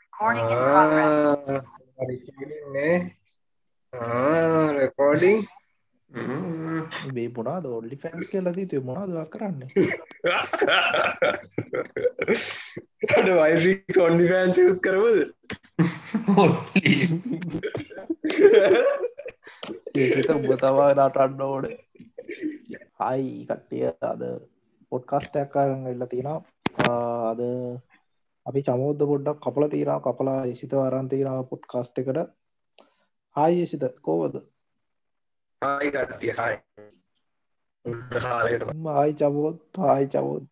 Recording in progress. Recording මේ මොනාද ඔල්ලි ෆැන්ස් කියලදී තිය මොනාදවක් කරන්න? අඩ වයිෆික් ඔොන්ඩි පෑන්සිකුත් කරවද ඒසිත උඹ තවා නටන්න ඕඩ හයි කට්ටිය. අද පොඩ්කස්ටයක් කරන්න එල්ල තියෙනවා අද අපි චමෝද්ද පොඩ්ඩක් කපල තීරා කපලා එසිත වරන්තීරා පොඩ් කස්ට එකට. හයි එසිත කෝවද හයි කට්ටිය හයි ආයි චමෝත් හයි චමෝත්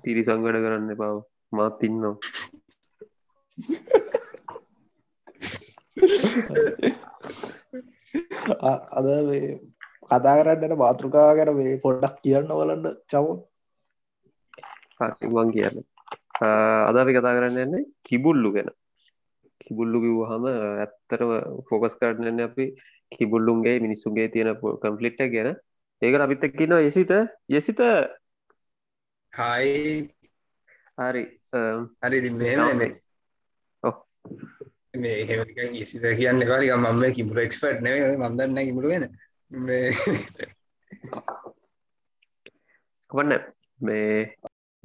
තිරි සංගඩ කරන්න බව මාත් ඉන්නවා. අද මේ කතා කරන්නට මාතෘකා කර මේ පොඩ්ඩක් කියන්න වලන්න චමෝත් වන් කියන්න අද අපි කතා කරන්න එන්නේ කිබුල්ලු ගැන. කිබුල්ලු කිව්හම ඇත්තරම ෆෝකස් කරන්න අපි කිබුල්ලුන්ගේ මිනිස්සුන්ගේ තියෙන කම්පලිට්ට ගැන. ඒකට අපිත් එක්කින්න යසිත. යසිත! හයි හරි. හරි මේ ඉසිත කියන්න කාරික මම කිමුල එක්ස්පට් න මන්දන්න කිමුලගෙන මේ කවන්න මේ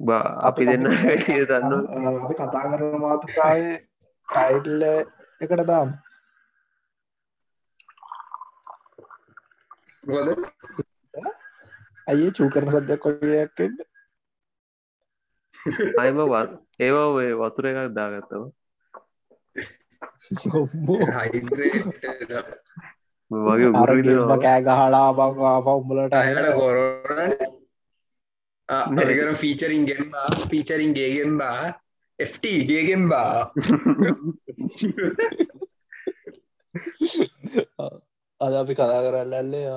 බා අපි දෙන්න සිය දන්න අපි කතා කරන මාතෘකාවේ ටයිටල්ල එකට දාම්. ඇයි චූ කරන සද්‍යයක් කොයක්ෙන්ට අයම වන් ඒවා ඔය වතුර එකක් දාගත්තව හයිඩ්‍රේට් වගේ කෑ ගහලා බංවා පවුම්බලට අහට කොරන අරකර ෆීචරින් ගෙන්බා පීචරින් ගේගෙන්බා FT ගේගෙන්බා අද අපි කතා කරන්න ඇල්ලේ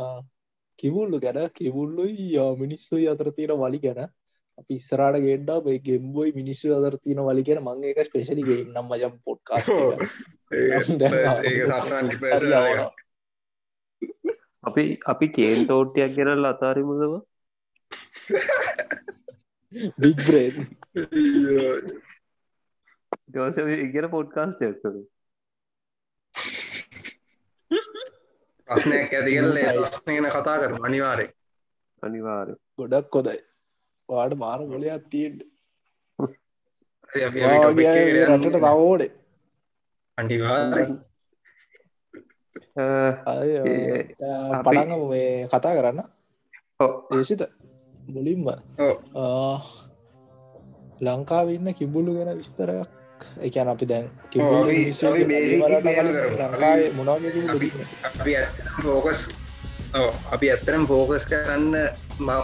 කිවුල්ලු ගැන කිවුල්ලුයි යා මිනිස්සුයි අතර තියෙන වලි ගැන අපි ඉස්සරට ගෙන්ඩා මේ ගෙම්බොයි මිනිස්සු අතර තියෙන වලි ගැන මං එක ස්පේශලිගේ නම් මජම් පොඩ්කාස් ඒක සෆරන් ඩිපර්ස අපි අපි කේන් තෝට්ටියක් ගෙනල් අතාරිමුදව බිග්බ්‍රේන් දවස ඉගෙන පොඩ්කාස්ට ඇක්කරු ප්‍රශ්නයක් ඇති කල්ලේ ප්‍රශ්න ගැන කතා කර අනිවාරය අනිවාර ගොඩක් කොදයි වාඩ මාර මොලයක් තියෙන්ට රටට තවෝඩේ පටගම මේ කතා කරන්න ඒසිත මුලින්ම ලංකාවන්න කිබුල්ලු ගැන විස්තරයක්. එකන අපි දැන් ෆෝකස් අපි ඇත්තරම් ෆෝකස් කරන්න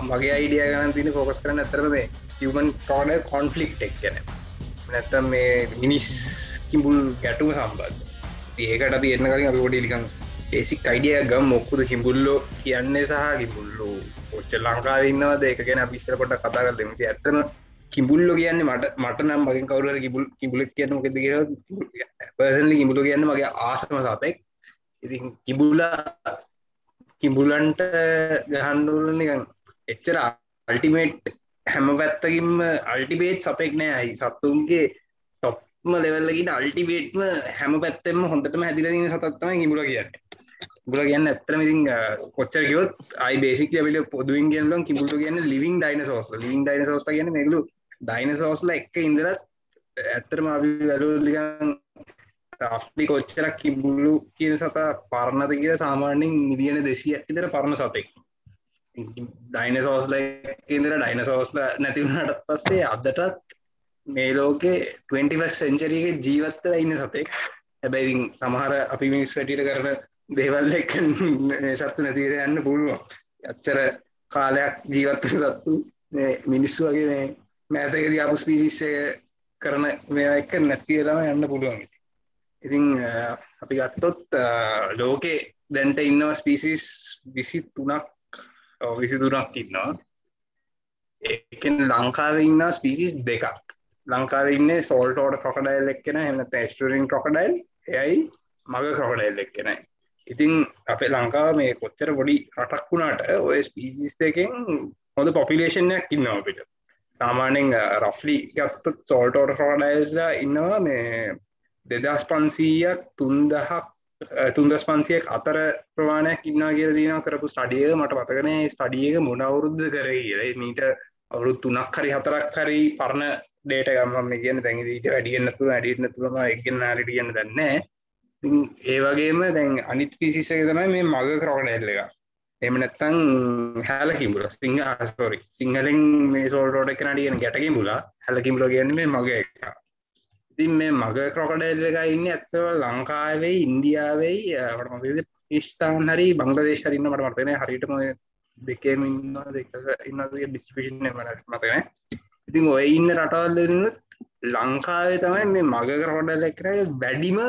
මගේ අයිඩිය ගන තින ෆෝකස් කරන්න ඇතරම මේ හමන් ටෝඩ කොන්ෆලික්් එක් ගැන. නැත්තම් මේ මිනිස් කිඹුල් ගැටුම සම්බන්ධ. ඒකට අපි එන්න කලින් අපි ොඩි ලිකම් ඒසික් අයිඩිය ගම් මොක්කුද කිඹුල්ලෝ කියන්නේ සහ කිඹුල්ලු ඔච්ච ලංකාව ඉන්නවද ඒක ගැන පිස්සර කොට කතා කර දෙමති ඇත්තන කිඹුල්ලො කියන්න මට මට නම් මගින් කවර කිබුල් කිබුලක් කියන්න මොකද කිය පර්සන්ලි කිඹුලු කියන්න මගේ ආසම සාපෙක්. ඉතින් කිබුල්ලා කිඹුලන්ට ගහන්ඩුල නිකන් එච්චර අල්ටිමේට් හැම පැත්තකින්ම අල්ටිබේට් සපෙක් නෑ. අයි සත්තුන්ගේ ටොප්ම ලෙවල්ලකිට අල්ටිබේට්ම හැම පැත්තෙම හොඳටම හැදිලදින සතත්තම කිඹුල කියන්න. බුල කියන්න ඇත්තරම ඉතින් කොච්චර කිවොත් අයි බේසික් ලබිල පොදුවෙන් කියලන් කිඹුලු කියන්න living dinosaurs living dinosaurs කියන්න මෙගලු ඩයින සෝස්ල එක ඉඳලත් ඇත්තරම අපි වැලුලිකන් රස්්ලි කොච්චරක් කිබුල්ලු කියන සතා පරණද කිය සාමාන්‍යෙන් මිදියන දෙසිය ඉතර පරණ සතෙක්. ඩයින සෝස්ල ඉදර ඩයින සෝස්ල නැතිවුණට පස්සේ අදටත් මේ ලෝකේ 21 සෙන්චරගේ ජීවත්තල ඉන්න සතෙක්. හැබැයි සමහර අපි මිනිස් වැටිට කරන දේවල් එක් සත්තු නැතිර යන්න පුළුවන්. අච්චර කාලයක් ජීවත්ව සත්තු මේ මිනිස්සු වගේ මේ මෑතකද අපපු ස්පිසිස්සය කරන මේ එක නැතිරම යන්න පුළුවන්. ඉතින් අ, අපි ගත්තොත් අ, ලෝකේ දැන්ට ඉන්නව ස්පිසිස් විසි තුනක් විසි තුනක් ඉන්නවා. ඒකෙන් ලංකාව ඉන්න ස්පිසිස් දෙකක්. ලංකාව ඉන්න සෝල්ටෝඩ කොකඩයිල් එක්කෙන එම තැස්ටරින් කොකඩයිල් එයයි මග කොකඩයිල් එක්කෙනයි ඉතින් අපේ ලංකාව මේ කොච්චර පොඩි රටක් වුණාට ඔය ස්පීසිස් දෙකෙන් හොඳ පොපිලේෂන්යක් ඉන්නවා අපිට. සාමානෙන් රෆ්ලි ගත්තත් සෝල්ටෝට හොඩයිල්ලා ඉන්නවා මේ දෙදස් පන්සීයක් තුන්දහක් තුන්දස් පන්සියක් අතර ප්‍රමාණයක් ඉන්නා කිය දීන කරපු ස්ටඩිය මට පතකනේ ස්ටඩියක මොන අවුරුද්ධ කර කියලා. මීට අවුරුත් තුනක් හරි හතරක් හරි පරණ ඩේට ගම්ම කියන තැඟදීට වැඩියන්නතු අඩියන්න තුළම එකන්න අරිටියන්න දන්න ඒ වගේම දැන් අනිත් පිසිසක තමයි මේ මග කරෝඩ එල්ල එක එම නැත්තං හැලකිමුල සිංහ ආස්තෝරි සිංහලෙන් මේ සෝල්ටෝට එක නඩියන ගැටකින් මුලා හැලකිමුල කියන්න මේ මග එක. ඉතින් මේ මග ක්‍රොකඩයිල් එක ඉන්න ඇත්තව ලංකාවේ ඉන්දියාවෙයි මද ස්ථාන් හරි බංගදේශ හරින්න මට මර්තන හරිටම දෙකේම ඉන්න දෙක ඉන්න ඩිස්පිෂන් මතන ඉතින් ඔය ඉන්න රටවල්ලනුත් ලංකාවේ තමයි මේ මග කරොඩල් එක්ර වැඩිම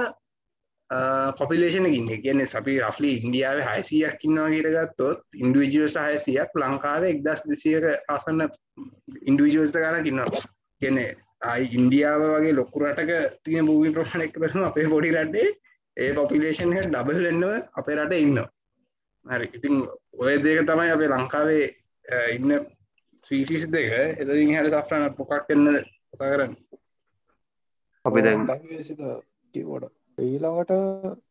පොපිලේෂනකින්න කියන සපි රෆලි ඉන්දියාව හයිසියක් ඉන්නවා කියට ගත්තොත් ඉන්ඩුවිජියස් හයසියක් ලංකාවේ එක්දස් දෙසියක ආසන්න ඉන්ඩුවිජෝස්ට ගන කින්නවා කියන අයි ඉන්දියාව වගේ ලොකුරටක තිය භූමි ප්‍රමාණයක් කරන අපේ පොඩි රටේ ඒ පොපිලේෂන් හ ඩබල් වෙන්නව අපේ රට ඉන්න හරි. ඉතින් ඔය දෙක තමයි අපේ ලංකාවේ ඉන්න ස්වීසිස් දෙක. එතින් හට සෆ්‍රන පොකක් කන්න පොකා කරන්න? අපි දැන් කිවට ඊළඟට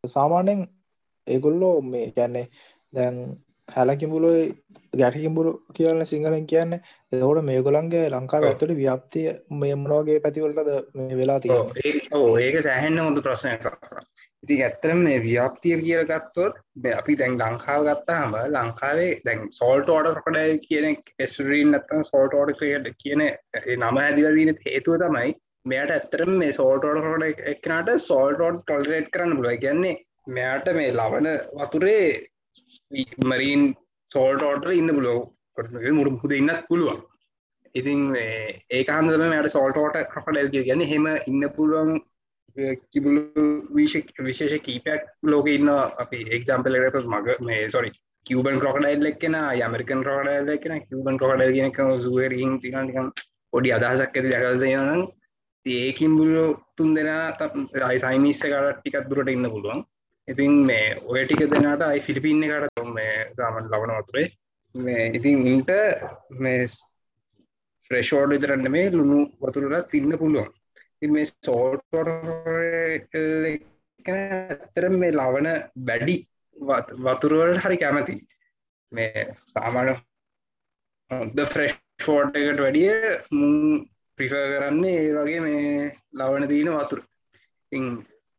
සාමාන්‍යෙන් ඒගොල්ලෝ මේ ගැන්නේ දැන් හැලකිඹුලු ගැටකිඹුරු කියන්න සිංහලෙන් කියන්න. එතකොට මේගොලන්ගේ ලංකාව ඇතුළ ව්‍යාප්තිය මේ මොනවගේ පැතිවලද මේ වෙලා තිය ඕ ඒක සෑහෙන්න්න හොඳ ප්‍රශ්නයක් ඉති ඇත්තරම මේ ව්‍යාප්තිය කියල ගත්තොත් අපි දැන් ලංකාව ගත්තාම ලංකාවේ දැන් සෝල්ට ඕඩ කොඩ කියන ස්රීන් නත්තන් සෝල්ට ඕඩ ක්‍රියට කියන නම ඇදිලදීන හේතුව තමයි මෙයට ඇත්තරම මේ සෝල්ටෝඩ කොට එක්නට සෝල්ටෝඩ් ටොල්රේට් කරන්න පුළුව කියන්නේ මෙයාට මේ ලබන වතුරේ මරීන් සෝල්ට ඕටර ඉන්න පුලෝ මුරු මුද ඉන්නත් පුළුවන්. ඉතින් ඒක හන්දම මට සෝල්ටෝට ක්‍රොකඩල් කියන්න. හෙම ඉන්න පුළුවන් කිබුලු විශේෂ කීපයක් ලෝක ඉන්න අපි එක්ම්පල මග මේ සොරි කිවබන් ක්‍රොකඩයිල් එක්ෙන යමරිකන් ක්‍රොකඩයිල් එකෙන කිවබන් ක්‍රොකඩල් කියනක සුවරින් තිකටිකම් පොඩි අදහසක් ඇති දකල්දයනන් ඒකින් බුලු තුන් දෙනා අයි සයිනිස්ස කාට ටිකත් දුරට ඉන්න පුළුවන්. ඉතින් මේ ඔය ටික දෙනාට අයි ෆිලිපින්න කට තුම් මේ ගමන් ලබන වතුරේ. මේ ඉතින් ඉන්ට මේ ෆ්‍රෙෂෝඩ් විතරන්න මේ ලුණු වතුරට තින්න පුළුවන්. ති මේ සෝට්ට ඇතර මේ ලවන බැඩි වතුරුවලට හරි කැමති. මේ සාමාන ද ෆ්‍රෙෂ් ෆෝට් එකට වැඩිය මුන් ප්‍රිෆ කරන්නේ ඒ වගේ මේ ලවන දීන වතුර.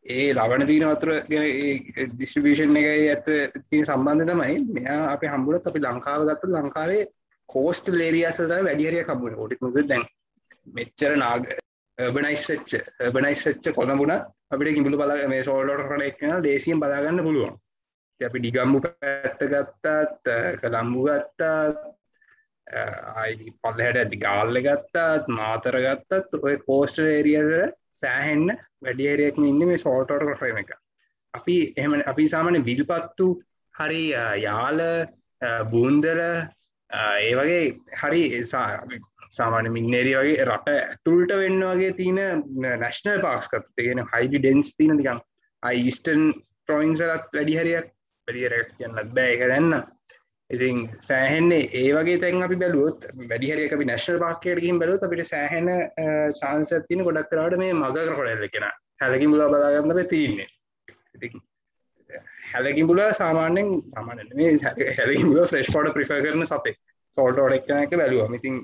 ඒ ලබන දීන වතුර ගැන ඩිස්ටිබිෂන් එක ඇත තිය සම්බන්ධ තමයි මෙයා අප හම්බුලත් අපි ලංකාව ගත්ත ලංකාවේ කෝස්ට ලේරියසද වැඩියරිය කම්බුණ ොටි මුද දැන් මෙච්චර නාග බනයිස් වෙච්ච බනයිස් වෙච්ච කොළඹුණ අපිට කිඹුල බල මේ සෝල්ලොට කට එක්න දේසියෙන් බලාගන්න පුළුවන්. අපි ඩිගම්බු පැත්ත ගත්තත් කළම්බු ගත්තාත් අයි පල්ලහට ඇති ගාල්ල ගත්තත් මාතර ගත්තත් ඔය කෝස්ට ඒරියද සෑහෙන්න වැඩියරයෙක්ම ඉන්න මේ සෝල්ටෝට කොටම එක. අපි එහම අපි සාමන බිල්පත්තු හරි යාල බූන්දල ඒ වගේ හරි සාමාන මින්නේරි වගේ රට ඇතුල්ට වෙන්න වගේ තියන නැශ්නල් පාක්ස්කත් තියෙන හයිඩි ඩෙන්ස් තින දිකම් අයිස්ටන් ප්‍රොයින්සලත් වැඩිහරයක් වැඩියරක් කියන්නත් බෑ. එක දැන්න ඉතින් සෑහෙන්නේ ඒ වගේ තැන් අපි බැලුවොත් වැඩිහරක අපි නැශන පාකයටකින් බැලුත් අපිට සෑහෙන ශාන්සතින ගොඩක් කරට මේ මග කොඩල් එකෙන හැලකින් බුල බලාගන්න තියන්නේ. ඉති හැලකින් බුල සාමාන්‍යෙන් සාමාන මේ හැලකින් බුල ෆ්‍රෙස්් පොඩ ප්‍රිෆ කරන සතේ සෝල්ට ොඩක්නක බැලුව ඉතින්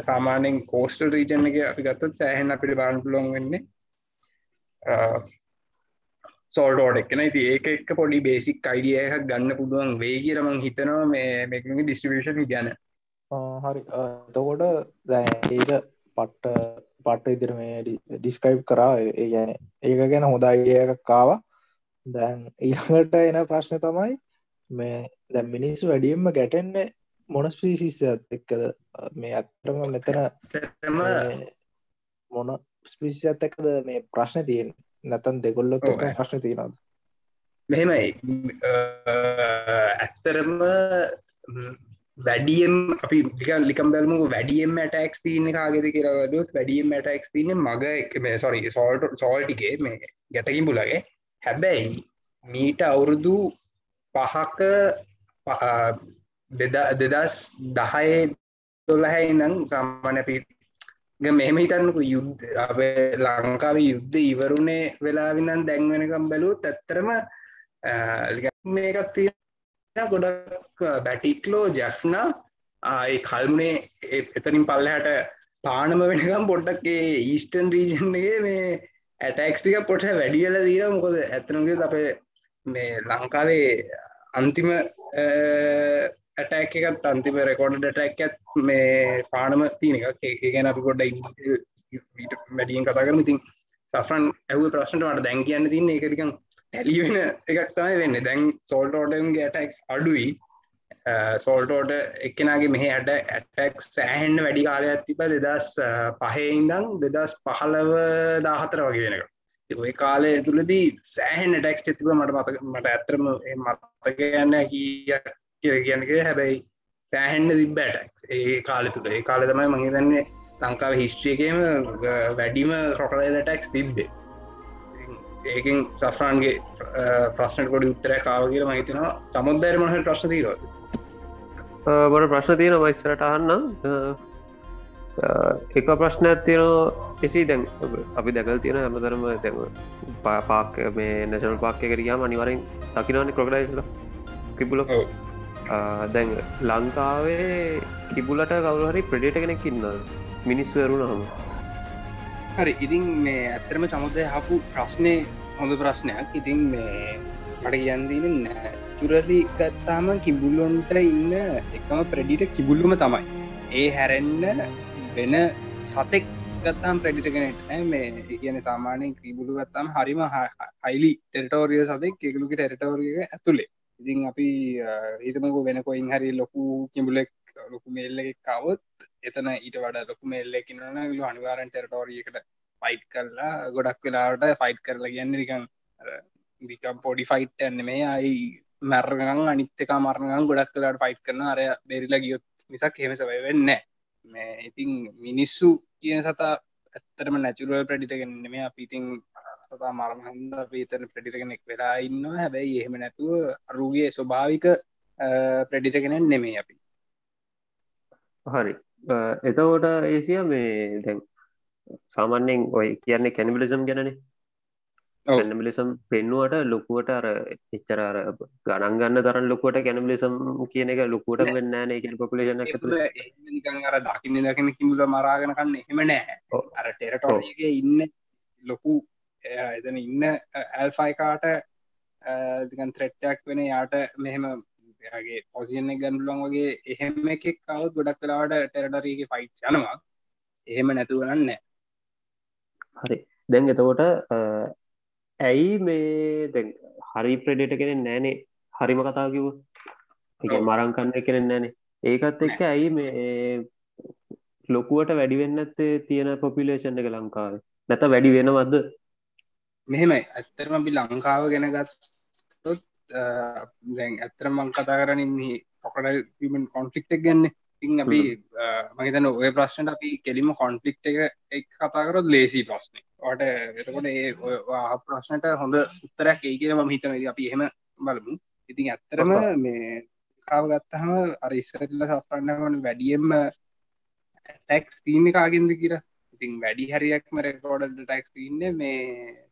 සාමානෙන් කෝස්ටල් රීජන එක අපි ගත්තත් සෑහෙන් අපිට බාන් පුලොන් වෙන්නේ සෝල්ටෝඩ එක්න. ති ඒක එක් පොඩි බේසික් අයිඩියයක් ගන්න පුළුවන් වේ කියරමං හිතනවා මේ මේක ඩිස්ටිබියෂන් ගැන හරි. එතකොට දැ ඒක පට්ට පට්ට ඉදිර මේ ඩිස්ක්‍රයිබ් කරා. ඒ ගැන ඒක ගැන හොදායියක් කාව දැන් ඊළඟට එන ප්‍රශ්න තමයි මේ දැ මිනිස්සු වැඩියම්ම ගැටෙන්න මොන ස්පිසිස්සත් එක්කද? මේ ඇත්තරම මෙතන මොන ස්පිසිත් එක්කද? මේ ප්‍රශ්න තියෙන් නැතන් දෙගොල්ලොත් එක ප්‍රශ්න තියෙනද මෙහෙමයි. ඇත්තරම වැඩියම් අපි ලිකම් බැල්මු වැඩියම් ටක්ස් තියන කාගෙද කියරවලුත් වැඩියම් ටක්ස් තියන මග මේ සොරි සෝල්ට සෝල්ටිගේ මේ ගැටකින් පුලගේ හැබැයි මීට අවුරුදු පහක දෙදස් දහයේ දොළහැ ඉඳං සාමාන්‍ය පිට මෙහෙම හිතන්නකු යුද්ධ අප ලංකාව යුද්ධ ඉවරුණේ වෙලාවිනන් දැන්වෙනකම් බැලූත් ඇත්තරම මේකත් තියෙන ගොඩක් බැටික්ලෝ ජැෆ්නා ආය කල්මුණේ එතනින් පල්ලහට පානම වෙනකම් පොඩ්ඩක්ේ ඊස්ටන් රීජන්ගේ මේ ඇටක්ස්ටික පොට වැඩියල දීර මොකද ඇතනගේ අපේ මේ ලංකාවේ අන්තිම ඇටැක් එකත් අන්තිම රෙකෝඩ ටැක්ත් මේ පානම තියන එක ගැන අපි ගොඩ වැඩියෙන් කතා කරම. ඉතින් සෆරන් ඇව ප්‍රශ්නට මට දැන් කියන්න තින්න එකටිකම් ඇලිවෙන එකක් තමයි වෙන්න. දැන් සෝල්ටෝටන්ගේ ඇටක්ස් අඩුයි. සෝල්ටෝට එක්කෙනගේ මෙහ ඇට ඇටක් සෑහෙන්න්න වැඩි කාලයක් තිබ දෙදස් පහයිඉදං දෙදස් පහලව දාහතර වගේ වෙනක ඔය කාලය තුළදී සෑහෙන් ටෙක්ස් තිබ මට මත මට ඇතරම මත්තක යන්න කිය කිය කියනක හැබැයි සෑහෙන්න්න තිබ ටක් ඒ කාල තුළ ඒ කාල තමයි මහිතන්නේ ලංකාව හිස්ට්‍රියකම වැඩිම ක්‍රොකලයිල ටැක්ස් තිබ්බේ. ඒකින් සෆ්‍රන්ගේ ප්‍රශ්නට කොඩි උත්තර කාව කියල මහිතනවා සමුද්දර මහ ප්‍රශ්න තීරවද මට ප්‍රශ්න තියෙන වයිස්සරට අහන්න. එක ප්‍රශ්නයක් තියෙන එසි දැන් අපි දැකල් තියෙන ඇමතරම දැම පාක් මේ නැශනල් පාක්ක කරියාම අනිවරෙන් දකිනවනි කොකඩයිස්ල කිබුල දැන් ලංකාවේ කිබුලට කවුහරි ප්‍රඩේට කෙනෙක් ඉන්න මිනිස්සු වරුණ හම හරි ඉතින් මේ ඇත්තරම චමුදය හපු ප්‍රශ්නය හොඳ ප්‍රශ්නයක්. ඉතින් මේ මට කියන්දීන නෑ චුරලි ගත්තාම කිබුල්ලොන්ට ඉන්න එකම ප්‍රඩිට කිබුල්ලුම තමයි. ඒ හැරෙන්න්න වෙන සතෙක් ගත්තාම් ප්‍රඩිටගෙනට මේ කියන සාමානය කිබුලු ගත්තාම් හරිම හයිලි ටෙරටෝරිය සතෙක්. එකලුක ටෙරටෝරිය ඇතුළේ ඉතින් අපි හිතමකු වෙන කොයින් හරි ලොකු කිඹුලෙක් ලොකු මෙල්ල එකක් කවත් එතන ඊට වඩ ලොකු මෙල්ල කිනන ලු අනිවාරන් ටෙරටෝරියකට ෆයිට් කරලා ගොඩක් වෙලාට ෆයිට් කරලා කියන්න නිකන් නිකම් පොඩි ෆයිට් ඇන්න මේ අයි මැරගන් අනිත්තක මරණගන් ගොඩක් කලාට ෆයිට් කරන අරය බෙරිලා ගියොත් මිසක් හෙම සවය වෙන්න මේ ඉතින් මිනිස්සු කියන සතා ඇත්තරම නැචුරුව ප්‍රඩිටගෙන්න්න මේ අපිතින් සතා මරණහන්ද පීතන ප්‍රඩිටගෙනෙක් වෙලා ඉන්න හැබැයි එහෙම නැතුව අරුගේ ස්වභාවික ප්‍රඩිටගෙනෙන් නෙමේ අපි. හරි. එතකොට ඒසිය මේ දැන් සාමාන්‍යෙන් ඔය කියන්නේ කැනිබිලිසම් ගැනනේ. කැනබිලිසම් පෙන්නුවට ලොකුවට අර එච්චර අර ගණන් ගන්න තරන් ලොකුවට කැනබිලිසම් කියන එක ලොකුවට වෙන්න නෑ කියන පොපුලේෂන අර දකින්න දකින කිමුල මරාගෙනකන්න එහෙම නෑ. අර ටෙරටෝගේ ඉන්න ලොකු එතන ඉන්න ඇල්ෆයිකාට දිකන් ත්‍රෙට්ටක් වෙන යාට මෙහෙම ගේ පොසින ගන්ඩුලන් වගේ එහෙම එකෙක් කවත් ගොඩක් කලාවට ටෙරටරීගේ ෆයිට් යනවා. එහෙම නැතුවනන්න හරි. දැන් එතකොට ඇයි මේ දැ හරි ප්‍රඩේට කෙනෙ නෑනේ හරිම කතා කිව එක මරංකන්න කෙනෙ නෑනේ ඒකත් එක්ක ඇයි මේ ලොකුවට වැඩිවෙන්නත් තියෙන පොපිලේෂන් එක ලංකාව? නැත වැඩි වෙනවද මෙහෙමයි. ඇත්තරම අපි ලංකාව ගැන ගත් දැන් ඇත්තර මං කතා කරනින් පොකට කොන්ෆලික්ටක් ගන්න ඉතින් අපි මහිතන ඔය ප්‍රශ්නට අපි කෙලිම කොන්ෆලික්් එක එක් කතා කරොත් ලේසි ප්‍රශ්නය ට එතකොට ඒ ප්‍රශ්නට හොඳ උත්තරයක් ඒ කියන ම හිතන අපි එහෙම බලමු. ඉතින් ඇත්තරම මේ කාව ගත්තහම අරිස්සරල්ල සස්පන්නවන වැඩියම්ම ටැක්ස් තිීන්න කාගෙන්ද කියර ඉතින් වැඩි හරියක්ම රෙකෝඩ ටැක්ස් තින්න මේ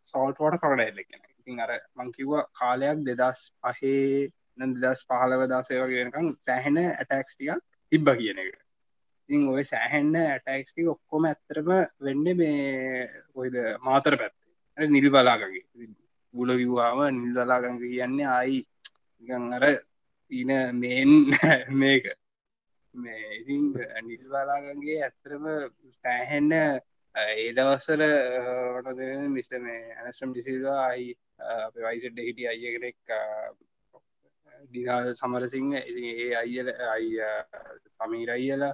සෝල්ටෝට කොඩ එල්ලෙන ඉතින් අර මංකිව්ව කාලයක් දෙදස් පහේ දෙදස් පහලව දාසයවගෙනකම් සෑහෙන ඇටැක්ස්ටික තිබ්බ කියන එක. ඉතින් ඔය සෑහෙන්න ඇටයික්ටි ඔක්කොම ඇත්තරම වෙන්න මේ ඔයිද මාතර පැත්තේ. නිල් බලාගගේ බුල විවාම නිල් දලාගඟ කියන්නේ ආයි ගං අර තින මේන් මේක. මේ ඉතින් නිල් බලාගගේ ඇත්තරම සෑහෙන්න ඒ දවස්සර මිස්ට මේ ඇනස්ටම් ඩිසිවා අයි වයිසට හිටිය අයගෙනෙක් දිනා සමරසිංහ ඒ අයිල අයි සමීර අයියලා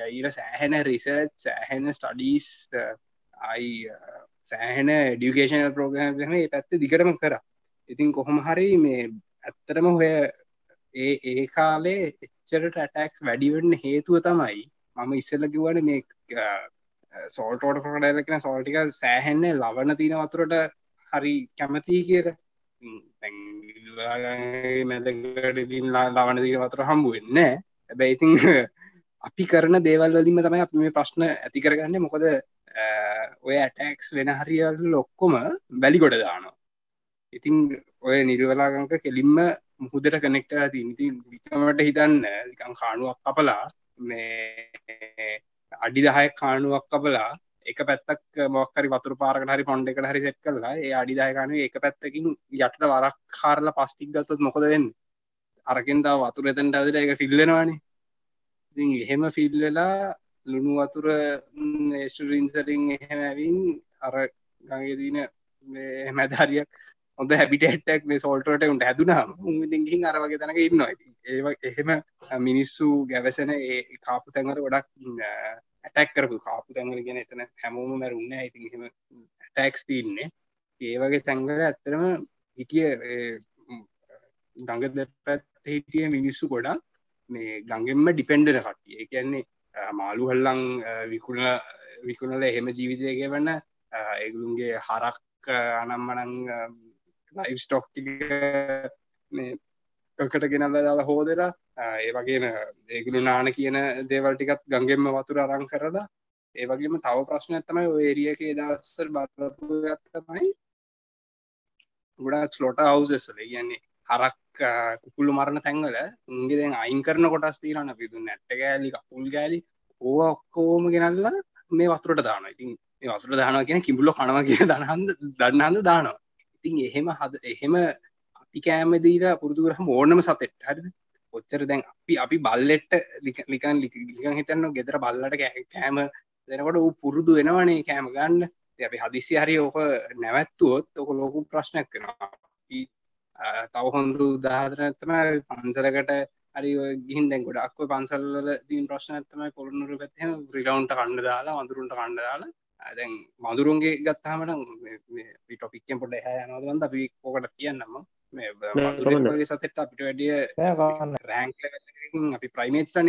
අයිර සෑහෙන රිසර්ච් සෑහෙන ස්ටඩීස් අයි සෑහෙන ඩියුකේෂන ප්‍රෝග්‍රම් න පැත්ත දිගටම කර. ඉතින් කොහොම හරි මේ ඇත්තරම හොය ඒ ඒ කාලේ එච්චරට ඇටක්ස් වැඩිවෙන්න හේතුව තමයි මම ඉස්සල්ල කිවන මේ සෝල්ටෝට කොඩලකෙන සෝල්ටික සෑහෙන්නේ ලවන තින වතුරට හරි කැමති කියර මැදකට ලවන දීන වතුර හම්බුවෙන්න හැබැයිතිං අපි කරන දේවල් වලින්ම තමයි අපි මේ ප්‍රශ්න ඇති කරගන්න මොකද ඔය ඇටක්ස් වෙන හරිවල් ලොක්කොම වැලි ගොඩ දානවා ඉතින් ඔය නිර්වලාගංක කෙලින්ම මුහුදට කනෙක්ට ඇති ඉති විකමට හිතන්න නිකං කානුවක් කපලා මේ අඩි දහයක් කානුවක් කපලා එක පැත්තක් මොක්කරි වතුර පාරකට හරි පොන්්ඩ එකට හරි සෙට් කරලා ඒ අඩිදායකාන එක පැත්තකින් යටට වරක් කාරලා පස්තික් ගත්තොත් මොකද වෙන්න? අරකෙන්දා වතුර එතැන්ට ඇදල එක ෆිල්ලෙනවානේ ඉතින් එහෙම ෆිල්ලලා ලුණු වතුර ඒස්ටරින්සරින් එහෙම ඇවින් අර ගඟේදීන මැදහරියක් හොඳ හැබිටෙක්ක් මේ සෝල්ටට උන්ට හැදුනම්. උන්දිගින් අරවගේ තැනක ඉන්නවා. ඒ එහෙම මිනිස්සු ගැවසන ඒ කාපු තැන්වර ගොඩක් ඇටැක් කරපු කාපු තැන්වල ගෙන එතන හැමෝම මැරුන්න ඉතින් එහෙම ටැක්ස් තින්නේ ඒ වගේ තැන්වල ඇත්තරම හිටිය ගඟ දෙපැත් හිටිය මිනිස්සු ගොඩා මේ ගඟෙන්ම ඩිපෙන්ඩන කට්ටිය. කියන්නේ මාළු හල්ලං විකුණ විකුණල එහෙම ජීවිතයක වන්න ඒගුළුන්ගේ හරක් අනම්මනං ලයි් ස්ටොක්ටික කට ගෙනල්ල දාලා හෝදලා ඒ වගේම ඒගුළු නාන කියන දේවල්ටිකත් ගංගෙන්ම වතුර අරං කරලා ඒ වගේම තව ප්‍රශ්න ඇත්තමයි ඒරියක දස්සල් බලපු ගත්තමයි ගොඩක් ස්ලොට හවසස්ල කියන්නේ හරක් කුකුල්ලු මරණ තැන්වල උන්ගේ දැන් අයින් කරන කොටස් තීරන්න පිතු නැට්ට ගෑලි කකුල් ගෑලි ඕ ඔක්කෝම ගෙනල්ලා මේ වතුරට දාන ඉතින් මේ වතුර දානවා කියන කිඹුල්ල කනව කිය දනහන්ද දන්නහන්ද දානවා. ඉතින් එහෙම හද එහෙම අපි කෑමදීල පුරදුරහම ඕනම සතෙට් හරි ඔච්චර දැන් අපි අපි බල්ලෙට්ට ලිකන් ලිකන් හිතන්න ගෙදර බල්ලට කෑම දෙනකොට ඌ පුරුදු වෙනවනේ කෑම ගන්න. අපි හදිසි හරි ඕක නැවැත්තුවොත් ඕක ලෝකු ප්‍රශ්නයක් වෙනවා. තව හොඳු උදාහරනත්තම පන්සලකට හරි ගිහින් දැන් ගොඩක් පන්සල්ල දීන් ප්‍රශ්න ඇත්තම කොළුණුර පැත්ම රිලවන්ට කණ්ඩ දාලා වඳුරුන්ට කණ්ඩ දාලා දැන් මදුරුන්ගේ ගත්තාමට ටොපික්ෙන් පොඩ හැ යනවදන්ද අපි කෝකට කියන්නම මේ සතෙට අපිට වැඩිය රෑංක අපි ප්‍රයිමේට්සන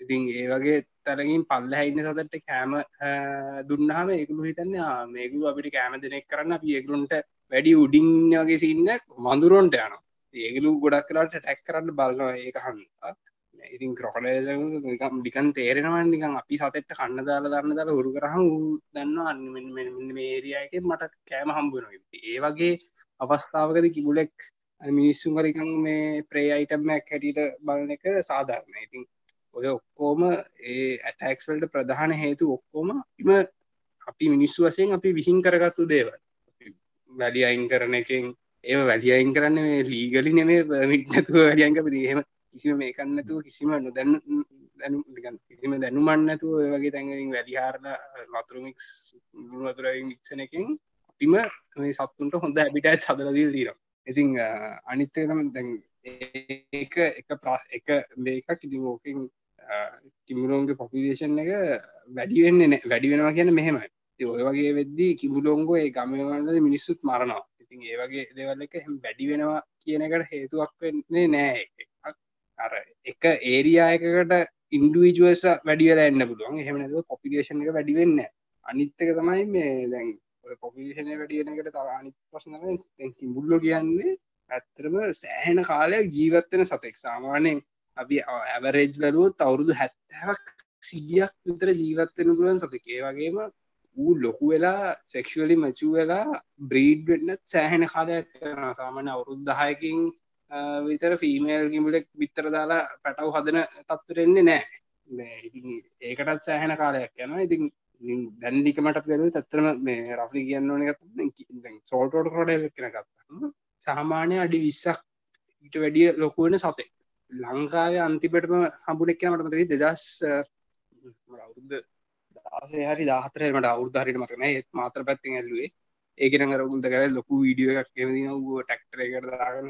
ඉතින් ඒ වගේ තරගින් පල්ල හැයින්න සතට කෑම දුන්නහම ඒකුළු හිතන්න මේකුළු අපිට කෑම දෙනෙක් කරන්න. අපි ඒකුරුන්ට වැඩි උඩින් වගේ සින්න මඳුරොන්ට යන ඒගලු ගොඩක් කරට ටැක් කරන්න බලනවා ඒක හන්තා ඉතින් ක්‍රොකඩ ඩිකන් තේරෙනවන් නිකන් අපි සතෙට කන්න දාලා දන්න දාලා හුරු කරහම දන්න අන්න මේරියයක මට කෑම හම්බුන ඒ වගේ අවස්ථාවකද කිබුලෙක් මිනිස්සුන් වරිකන් මේ ප්‍රේ අයිටම්මක් හැටියට බලන එක සාධාරණ ඉතින් ඔය ඔක්කෝම ඒ ඇටක්ස්වල්ට ප්‍රධාන හේතු ඔක්කෝම ඉම අපි මිනිස්සු වසයෙන් අපි විහින් කරගත්තු දේවල්. වැලි අයින් කරන එකෙන් ඒ වැලි අයින් කරන්න මේ ලීගලි නෙමේ මිටනතුව වැලියන්ක පිදිහෙම කිසිම මේ කන්නතුව කිසිම නොදැන්න දැනු කිසිම දැනුමන්නතුව වගේ තැන්ගින් වැලිහාරල වතුරමික්ස් වතුර මික්ෂණ එකින් අපිම මේ සත්තුන්ට හොඳ ඇබිටත් සදලදී දීරම් ඉතිං අනිත්තකම දැන් ඒක එක ප්‍රස් එක මේකක් ඉති ෝකින් කිමුලෝන්ගේ පොපිදේශන් එක වැඩිවෙන්න වැඩි වෙනවා කියන මෙහෙමයි. ඔය වගේ වෙද්දී කිබුලොංගෝ ඒ ගමවන්නද මිනිස්සුත් මරනවා. ඉතින් ඒ වගේ දෙවල් එක එහම වැඩි වෙනවා කියන එකට හේතුවක් වෙන්නේ නෑ අර එක ඒරියායකට ඉන්ඩුවජුවස වැඩියල එන්න පුළුවන්. එහෙමනද පොපිගේෂන් එක වැඩිවෙන්න අනිත්තක තමයි මේ දැන් පොපිෂන වැඩියනකට තර අනි ප්‍රශ්න කිඹුල්ලො කියන්නේ ඇත්තරම සෑහෙන කාලයක් ජීවත්වෙන සතෙක්. සාමානයෙන් අපි ඇවරේජ් බැලුවොත් අවුරුදු හැත්තවක් සිියක් විතර ජීවත්වෙන පුළුවන් සතකේ. වගේම ඌ ලොකු වෙලා සෙක්ෂලි මචු වෙලා බ්‍රීඩ් වෙන්න සෑහෙන කාලයක් සාමාන්‍ය අවුරුද්ධහයකින් විතර ෆීමේල් ගිමලෙක් විත්තර දාලා පැටව් හදන තත්වරෙන්නේ නෑ ඉතින් ඒකටත් සෑහෙන කාලයක් යන ඉතින් දැන්ඩිකමට පෙරු තත්තරම මේ රෆලි කියන්න ඕන සෝල්ටෝට කොඩ කෙන ගත්ත සාමාන්‍ය අඩි විස්සක් ඊට වැඩිය ලොකුවෙන සතේ ලංකාවේ අන්තිපටම හම්බුනෙක් කියනට මතක දෙදස් අවුද්ධ දාසේ හරි දාහතරමට අවුද්ධහරිට මතන ඒත් මාතර පැත්තිෙන් ඇල්ලුවේ. ඒකන රගුල්ද කර ලොකු විඩිය එකක් කෙමදි වූ ටක්ටර කරදාගන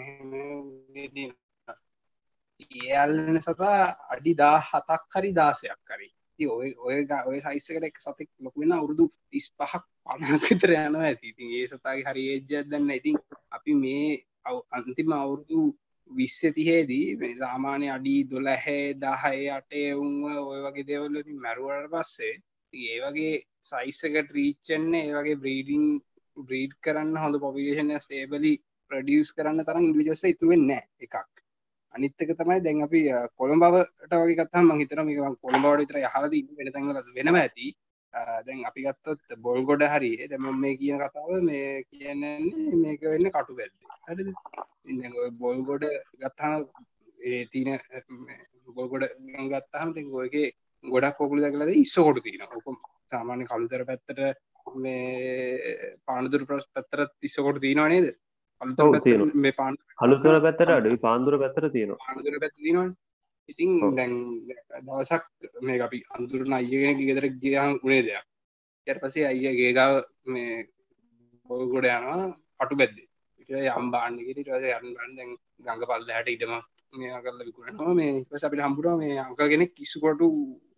ඒල්න්න සතා අඩි දා හතක් හරි දාසයක් කරි ඔය ඔය ඔය සයිස්සකට එක් සතෙක් ලොකුවෙන අවුරුදු තිස් පහක් පනකතර යනවා ඇති. ඉතින් ඒ සතාගේ හරි ඒජ්ජත් දන්න ඉතින් අපි මේ අන්තිම අවුරුදු විස්ස තිහේදී මේ සාමානය අඩි දොලහැ දහය අටේ උන්ව ඔය වගේ දෙවල්ලති මැරුවට පස්සේ ඒ වගේ සයිස්සකට රීච්චන්න ඒ වගේ බ්‍රීඩිං බ්‍රීඩ් කරන්න හොඳ පොපිේෂන ස්ටේබලි ප්‍රඩියස් කරන්න තරම් ඉන්ඩිජස්ල ඉතුවෙන්න එකක්. අනිත්තක තමයි දැන් අපි කොළඹවට වගේ කත්තම හිතන මේ කොළඹවට විතර යහලද වෙන තැන්වල වෙනම ඇති. දැන් අපි ගත්තොත් බොල් ගොඩ හරි දැම මේ කියන කතාව මේ කියන්න මේක වෙන්න කටු බැද්ද හරි බොල් ගොඩ ගත්තා ඒ තියන බොල්ගොඩ ගත්තාහම තින් ගොයගේ ගොඩක් කොකුල දකලද ඉස්ස කොඩු තින ඔකොම සාමාන්‍ය කළුතර පැත්තට මේ පානදුර ප්‍රස් පැත්තර තිස්සකොට තියෙනවා නේද? ඔව්, තියෙනවා. මේ පාන් අලුතර පැත්තට අඩුයි. පාන්දුර පැත්තර තියෙනවා. පානදුර පැත්ත තිනවා ඉතින්. දැන් දවසක් මේ අපි අන්තුරන අයගෙන ගෙදර ගියහම් උනේ දෙයක්. යට පසේ අයිය ගේගාව මේ බොල්ගොඩ යනවා පටු බැද්ද. යම් බාන්නකට රස යන්න බන්න දැන් ගඟ පල්ල හට ඉටම මේ කරල විකුරනවා මේ පස අපිට හම්පුරුව මේ අංකගෙන කිස්සුකොටු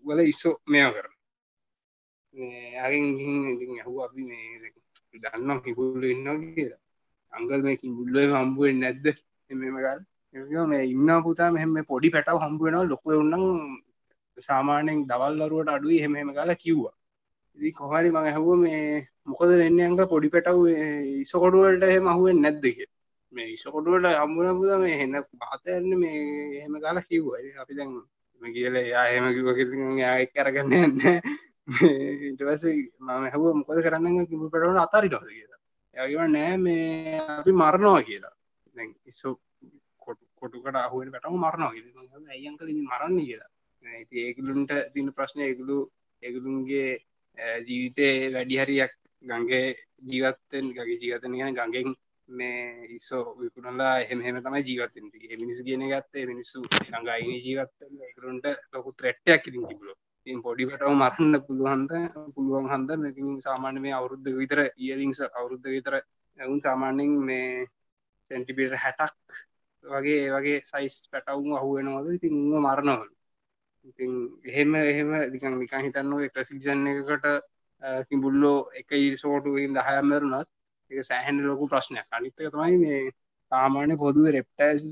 වල ඉස්සෝ මෙයා කර අගෙන් ඇහු අපි මේ දන්නම් කිපුල්ල ඉන්න කියලා අංගල් මේකින් බුල්ලුව හම්බුවෙන් නැද්ද? මෙමගල් මේ ඉන්න පුතා මෙහෙම පොඩි පැටව හම්බුවෙනවා ලොක උන්නම් සාමානයෙන් දවල්ලරුවට අඩුයි හෙමහෙම කාලා කිව්වා. ඉදි කොහරි මඟ හැව මේ මොකද වෙන්න අංග පොඩි පැටව් ඉසකොඩුවලට එහෙම අහුවෙන් නැද්දක මේ ඉසකොඩුවට හම්බුවන පුද මේ හෙන්න පාතයන්න මේ එහෙම කාලා කිව්වා. ඉතින් අපි දැන් කියල යා හෙම කිව යාක් කරගන්න යන්න ඉටවස මම හැව මොකද කරන්න කිපු පටවන අතාරි ටස කියලා යගව නෑ මේ අපි මරණවා කියලා. දැන් ඉස්සෝ කොටු කොටුකට අහුවෙන් පැටම මරණවා කියලා. ඇයන් කල මරන්න කියලා. ඉතින් ඒකලුන්ට තින ප්‍රශ්නය එකලු එකලුන්ගේ ජීවිතය වැඩි හරියක් ගංගේ ජීවත්තෙන් ගගේ ජීවතන ගැන ගඟෙන් මේ ඉස්සෝ විකුණලා එහෙම හෙම තමයි ජීවත්තෙන් මිනිසු කියන ගත්තේ මිනිස්සු ගඟයින ජීවත්ත එකරුන්ට ලොකු ත්‍රෙට්ටයක් ඉතින් තිබුලෝ ඉතින් පොඩිපටව මරන්න පුළුවන්ද? පුළුවන් හන්ද? මෙතින් සාමාන්‍ය මේ අවුරුද්ධ විතර ඉයලිංස අවුරුද්ධ විතර ඇවුන් සාමාන්‍යෙන් මේ සැන්ටිපිට හැටක් වගේ ඒ වගේ සයිස් පැටවුම් අහුවෙනවද ඉතින් උන්ව මරණවල ඉතින් එහෙම එහෙම දිකන් නිකන් හිතන්න එක සිීසන් එකකට කිඹුල්ලෝ එක ඉරිසෝටුකින් දහයම්මරුණත් එක සෑහැන ලොකු ප්‍රශ්නයක්. අනිත්තක තමයි මේ සාමාන්‍ය පොදුව රෙප්ටයිස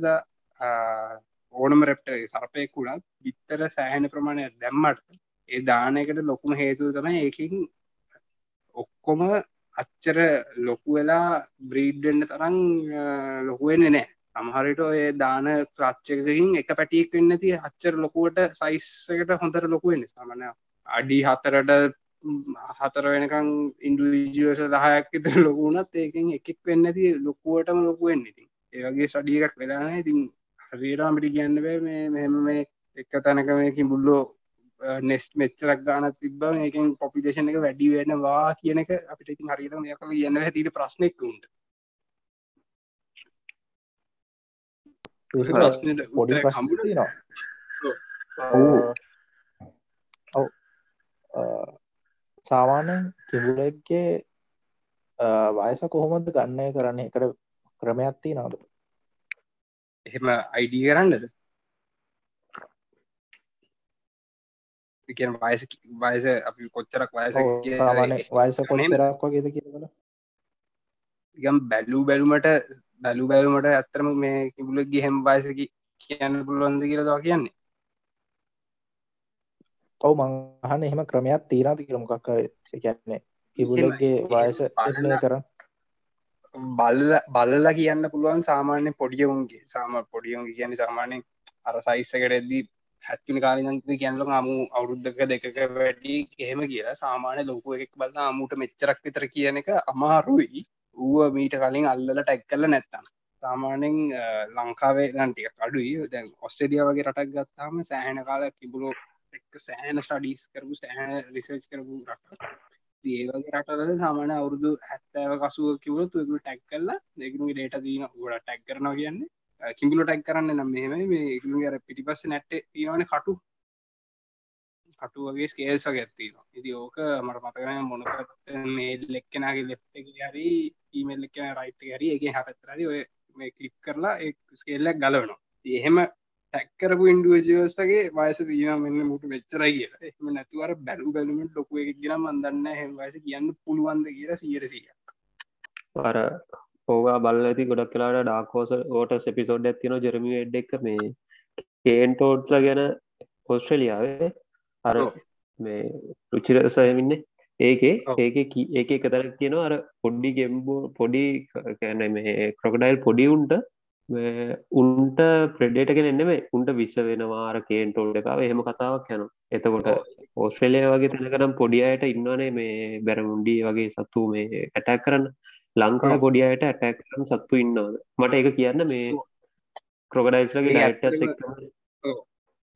ඕනම රෙප්ට සරපයකුණත් බිත්තර සෑහෙන ප්‍රමාණය දැම්මට ඒ දානයකට ලොකුම හේතුව තමයි ඒකින් ඔක්කොම අච්චර ලොකු වෙලා බ්‍රීඩ්ඩන්න තරම් ලොකුවෙන්නේ නෑ සමහරට ඔය දාන ප්‍රච්චකකින් එක පැටියෙක් වෙන්න ති අච්චර ලොකුවට සයිස්සකට හොඳර ලොකුවෙන්න සමන අඩි හතරට හතර වෙනකං ඉන්ඩුවිජියස දහයක් විතර ලොකුුණත් ඒකින් එකෙක් වෙන්න ති ලොකුවටම ලොකුවෙන්න ඉතින්. ඒවගේ සඩියක් වෙලාන ඉතින් හරිරාමිටි කියන්න බෑ මේ මෙහෙම මේ එක තැනක මේකින් බුල්ලෝ නෙස්ට මෙච්චරක් ගාන තිබ ඒකින් පොපිදේශන එක වැඩි වෙනවා කියන එක අපිට ඉතින් හරිට යක කියන්න ඇතිට ප්‍රශ්නයක්කුන්ට පොඩි ප්‍රශ්න තියෙනවා. ඔව්. සාමාන්‍යෙන් කිඹුලෙක්ගේ වයස කොහොමද ගන්නය කරන්න? එකට ක්‍රමයක් තියනවද? එහෙම අයිඩී කරන්නද කියන වයස වයස අපි කොච්චරක් වයස වයස කොච්චරක් වගේද කියල ගම් බැලූ බැලුමට බැලු බැලුමට ඇත්තරම මේ කිබුලක් ගෙහෙම් වයසකි කියන්න පුළුවන්ද කියලදවා කියන්නේ? ඔවු මංහන එහෙම ක්‍රමයක් තීරති කියල මොකක් කියන්නේ කිබුලගේ වයස නිර්ණය කරන්න බල්ල බලලා කියන්න පුළුවන් සාමාන්‍ය පොඩියවුන්ගේ. සාම පොඩියුන්ගේ කියන සාමානයෙන් අර සයිස්සකට එද්දී හැත්තුන කාලනන්ත කියන්නල අමු අවුරුද්ධක දෙක වැඩි එහෙම කියලා සාමාන්‍ය ලොකු එකක් බල අමුට මෙච්චරක් විතර කියන එක අමාරුයි. ඌව මීට කලින් අල්ලල ටැක් කල නැත්තම්. සාමානෙන් ලංකාවේ නන්ටික අඩුයි. දැන් ඔස්ට්‍රඩිය වගේ රටක් ගත්තාම සෑහන කාල කිබුලෝ එක් සෑන ස්ටඩිස් කරපු සෑහන රිසර්ච් කරපු රට ඒවගේ රටල සාමාන අවුරුදු හැත්තෑව කසුව කිවල තුකු ටැක් කල්ලා දෙකනු ඩේට දීන ගොඩ ටැක් කරනවා කියන්නේ. කිඹුල ටැක් කරන්න නම් මෙහම මේ එකළු අර පිටිපස්ස නැට්ට තියවන කටු. කටු වගේ ස්කේල්ස ගැත්තිනවා ඉති ඕක මට මතකන මොනපත් මේ ලෙක්කෙනගේ ලෙප්ට හරි ඊමල් එක්ක රයිට් හරි එක හැපත්තරරි ඔය මේ කලික් කරලා ස්කේල්ලක් ගලවනවා. එහෙම ටැක්කරපු ඉන්ඩුවජවස්ටගේ වයස දීන මෙන්න මුට වෙච්චරයි කියලා. එම නැතුවර බැලු බැලුමට ලොකුව එක ගෙන මන්දන්න හෙම වයස කියන්න පුළුවන්ද කියලා සියරසිය අර ඕවා බල ඇති ගොඩක් කලාට ඩාකෝස ඕට සෙපිසෝඩ් ඇතින ජරමිය එඩ් එක මේ කේන්ටෝඩ්ල ගැන ඔස්ට්‍රලියාවේ අර. මේ රුචිර සයමින්න ඒකේ. ඒක ඒක එකතරක් තියෙනවා අර පොඩ්ඩි ගෙම්බෝ පොඩි කැන මේ ක්‍රොකඩයිල් පොඩිවුන්ට උන්ට. ප්‍රඩේටගෙන එන්නෙම උන්ට විශ්ව වෙනවාර කේන්ටෝල්ඩ එකව එහෙම කතාවක් යන එතකොට ඕස්ට්‍රේලිය වගේ තැනකනම් පොඩියට ඉන්නවනේ මේ බැරමුන්ඩිය වගේ සත්තු මේ ඇටැක් කරන්න ලංකාව පොඩියට ඇටැක් කරන සත්තු ඉන්නවද? මට එක කියන්න මේ ක්‍රොගඩයිස්ලගේ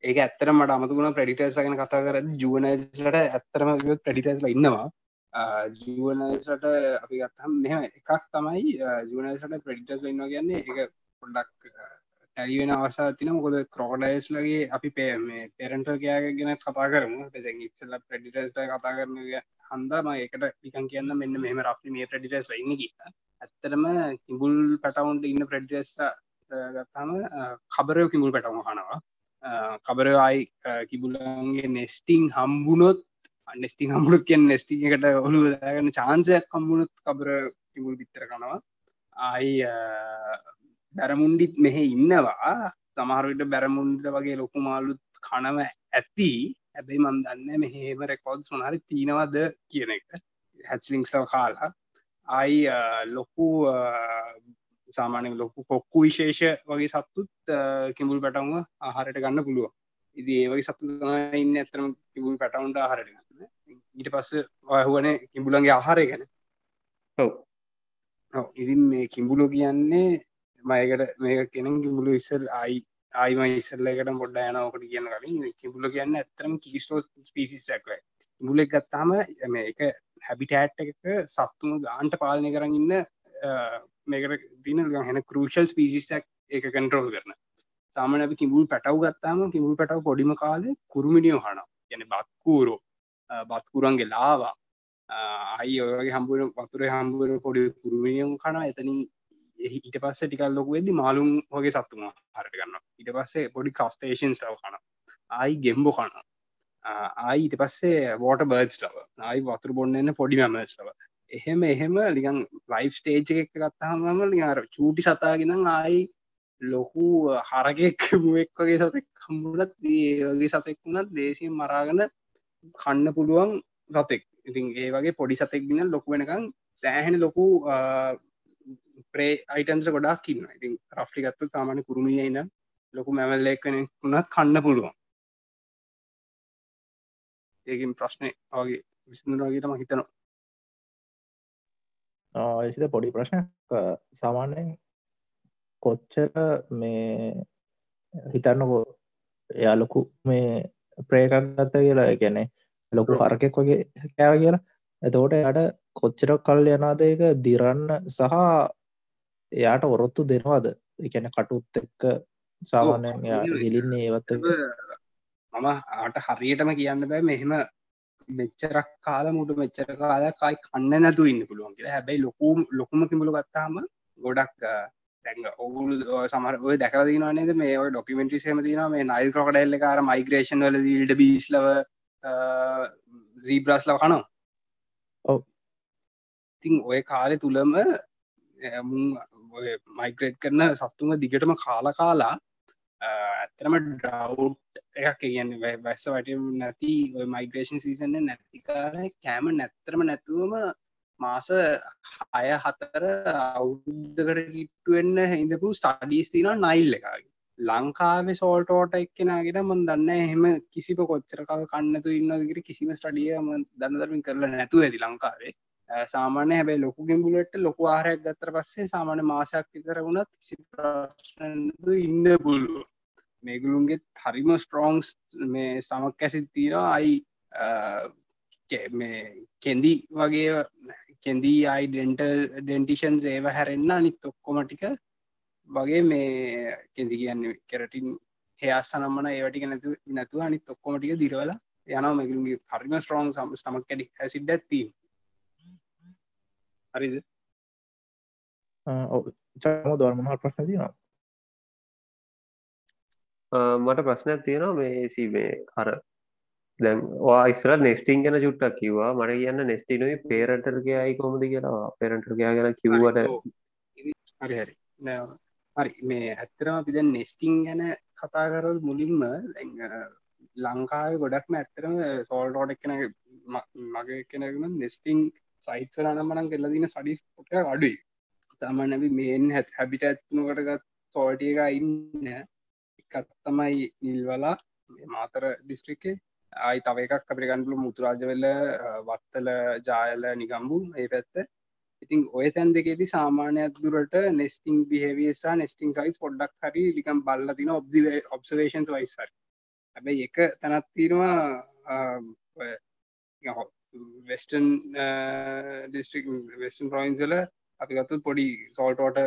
ඒක ඇත්තර මට අමතුුණ ප්‍රඩිටර්ස් ගැන කතා කර ජුවනයිස්ලට ඇත්තරම ප්‍රඩිටර්ස්ල ඉන්නවා. ජුවනයිස්ලට අපි ගත්තම් මෙම එකක් තමයි ජුවනයිස්ලට ප්‍රඩිටර්ස් ඉන්න කියන්නේ එක පොඩ්ඩක් තැරි වෙන අවසා තින මොකද ක්‍රෝඩයිස් ලගේ අපි පේ මේ පෙරන්ටල් කයාග ගැන කතා කරමු. ඉස්සල්ල ප්‍රඩිටර්ස් කතා කරන හන්දම ඒකට පිකන් කියන්න මෙන්න මෙම රක්ි මේ ප්‍රඩිටර්ස් ඉන්න කිය ඇත්තරම කිඹුල් පැටවුන්ට ඉන්න ප්‍රඩිටස් ගත්තාම කබරයෝ කිඹුල් පැටවම කනවා. කබරයි කිබුලන්ගේ නෙස්ටිං හම්බුණොත් නෙස්ටිං හම්බුණුත් කියෙන් නෙස්ටිං එකට ඔලු දාගන්න චාන්සයක් කම්බුණුත් කබර කිබුල් පිත්තර කනවා. ආයි බැරමුන්ඩිත් මෙහෙ ඉන්නවා. සමහරවිට බැරමුන්ඩ වගේ ලොකු මාලුත් කනව ඇති. ඇබැයි මන් දන්න මෙහෙම රෙකෝඩ් සොනහරි තියෙනවද කියන එක. හැස්ලිංස්ලව කාලා. අයි ලොකු සාමානය ලොකු කොක්කු විශේෂ වගේ සත්තුත් කිමුල් පැටවම ආහාරයට ගන්න පුළුව ඉදි ඒවගේ සත්තු ඉන්න ඇතරම කිබුල් පැටවුන්ට ආහාරයට ගන්න. ඊට පස්ස ඔයහුවන කිඹුලන්ගේ ආහාරය ගැන. ඔව්. ඔව්, ඉතින් මේ කිඹුලෝ කියන්නේ මයකට මේක කෙන කිඹුලු ඉස්සල් අයි ආයිම ඉස්සල්ලකට පොඩ්ඩ යන ඕකට කියන්න කලින්. කිඹුල කියන්න ඇත්තරම කිස්ටෝ පිසිස්සක්ව මුලෙක් ගත්තාම මේ එක හැබිටෑට් එක සත්තුම ගාන්ට පාලනය කරන්න ඉන්න මේකට දින හැන කරෂල් පිසිස්සක් එක කන්ට්‍රෝල් කරන සාමන අපි කිඹුල් පැටව් ගත්තාම කිඹුල් පැටව පොඩිම කාලේ කුරුමිනිියෝ හන ගැන බත්කූරෝ බත්කුරන්ගේ ලාවා. අයි ඔයගේ හම්බුව වතුර හම්බුවර පොඩි පුරුමිනියම් කන එතනින් ඊට පස්ස ටිකල් ලොකු වෙදදි මාලුම් වගේ සත්තුම හරට ගන්න ඉට පස්සේ පොඩි කස්ටේෂන් ටව කන ආයි ගෙම්බෝ කන ආයි ඊට පස්සේ වෝට බර්ඩ්ස්ටව ආයි වතුර බොන්නන්න පොඩි මැමස්ටව එහෙම එහෙම ලිගන් ලයිෆ් ස්ටේජ් එක ගත්තාහම ලිගර චූටි සතාගෙන ආයි ලොකු හරගෙක් මුවෙක් වගේ සතෙක් කම්බුලත් ඒගේ සතෙක් වුණත් දේශයෙන් මරාගන කන්න පුළුවන් සතෙක්. ඉතින් ඒ වගේ පොඩි සතෙක් ගෙන ලොකු වෙනකම් සෑහෙන ලොකු ප්‍රේ අයිටන්ස ගොඩක් කින්න ඉතින් රෆ්ලි ගත්තු සාමාන kuruමිය ඉන්න ලොකු මැවල්ලෙක් වෙන වුණත් කන්න පුළුවන්. ඒකින් ප්‍රශ්නය වගේ විසිදුරගේට ම හිතනවා. එසිද පොඩි ප්‍රශ්න සාමාන්‍යයෙන් කොච්චර මේ හිතන්නකෝ එයා ලොකු මේ ප්‍රේකක් ගත්ත කියලා ගැනෙ ලොකු හරකෙක් වගේ කෑව කියලා. එතෝට යට කොච්චර කල් යනාදයක දිරන්න සහ එයාට ඔරොත්තු දෙනවාද? එකැන කටුත් එක්ක සාමාන්‍යයෙන් එයා ගිලින්නේ ඒවත් එක්ක. මම ආට හරියටම කියන්න බෑ මෙහෙම මෙච්චරක් කාල මුට මෙච්චර කාලකයි කන්න නැතු ඉන්න පුළුවන් කියලා. හැබැයි ලොකුම් ලොකුම කිමුළු ගත්තාම ගොඩක් දැඟ ඔවුල් සමර ඔය දැකලදිනවානේද මේ ඔය ඩොකිමෙන්ටි සේම තින මේ නයිල් කොකඩල්ල කාර මයිග්‍රේෂන් වල ඊට බීස්ලව සීබ්‍රස් ලව කනවා. ඔව්. ඉතින් ඔය කාලෙ තුළම මයිග්‍රේට් කරන සත්තුම දිගටම කාලා කාලා ඇත්තරම ඩව් එකක් කියන්න වැස්ස වට නැති මයිග්‍රේෂන් සීසන්න නැතිකාල කෑම නැත්තරම නැතුවම මාස හය හතර අවුද්ධකට කිට්ටුවෙන්න හිදපු ස්ටඩීස් තින නයිල් එකගේ. ලංකාවේ සෝල්ටෝට එක්කෙනගෙන මන් දන්න එහෙම කිසිප කොච්චරකාව කන්නතු ඉන්නදකට කිසිම ස්ටඩියම දන්නදරමින් කරලා නැතුව ඇති ලංකාවේ. සාමාන්‍ය හැබැයි ලොකු ගෙම්බුලට ලොකු ආරයක් ගත්තර පස්සේ සාමාන්‍ය මාසයක් විතර වුණත් කිසි ප්‍රශ්නද ඉන්න පුළුව මේගුළුන්ගේ හරිම ස්ට්‍රෝන්ස් මේ ස්ටමක් ඇසිත් තියෙනවා. අයි මේ කෙන්දි වගේ කෙන්දී අයි ඩෙන්ටල් ඩෙන්ටිෂන් ඒව හැරෙන්න්න අනිත් ඔක්කොමටික වගේ මේ කෙදි කියන්න කෙරටින් හයාස් නම්මන ඒවටික නැතු නැතුව අනිත් ඔක්කොමටික දිරවල යන මගරුගේ හරිම ස්ට්‍රෝන් සම ස්ටමක් කැඩි ඇසිඩ ඇත්තිීම හරිද? චම දර්මහල් ප්‍රශ්න තියනවා මට ප්‍රශ්නයක් තියෙනවා මේ සිබේ අර දැන් වා ඉස්ර නෙස්ටිං ගැන චුට්ටක් කිවවා. මට කියන්න නෙස්ටිනුයි පේරටර්ගයයි කොමද කියලා. පෙරටර්ගයා ගැන කිව්වට හරි හරි නෑ. හරි. මේ ඇත්තරම අපි දැන් නෙස්ටිං ගැන කතා කරල් මුලින්ම ලංකාව ගොඩක්ම ඇත්තරම සෝල්ටෝඩක් කෙන මගේ කෙනගම නෙස්ටිං සයිත්වල නම්මනම් කෙල්ල දින සඩිස් පොට අඩුයි. තමනැබි මේන් හැත් හැබිට ඇත්තුනකට ගත් සෝටිය එක ඉන්න. එකත් තමයි නිල්වලා මාතර දිස්ත්‍රික්කේ ආයි තව එකක් අපිට ගන්නලු මුතුරාජවෙල්ල වත්තල ජායල නිගම්බු ඒ පැත්ත. ඉතින් ඔය තැන් දෙකේති සාමාන්‍යයක් දුරට නෙස්ටිං බිහෙවියසා නෙස්ටිං සයිස් පොඩ්ඩක් හරි ලිකම් බල්ල තින ඔබ්දි ඔබ්සවේෂන්ස් වයිස්සර හැබැයි එක තැනත් තියෙනවා වෙස්ටන් ඩිස්ට්‍රික් වෙස්ටන් ප්‍රයින්සල අපි ගත්තු පොඩි සෝල්ටෝට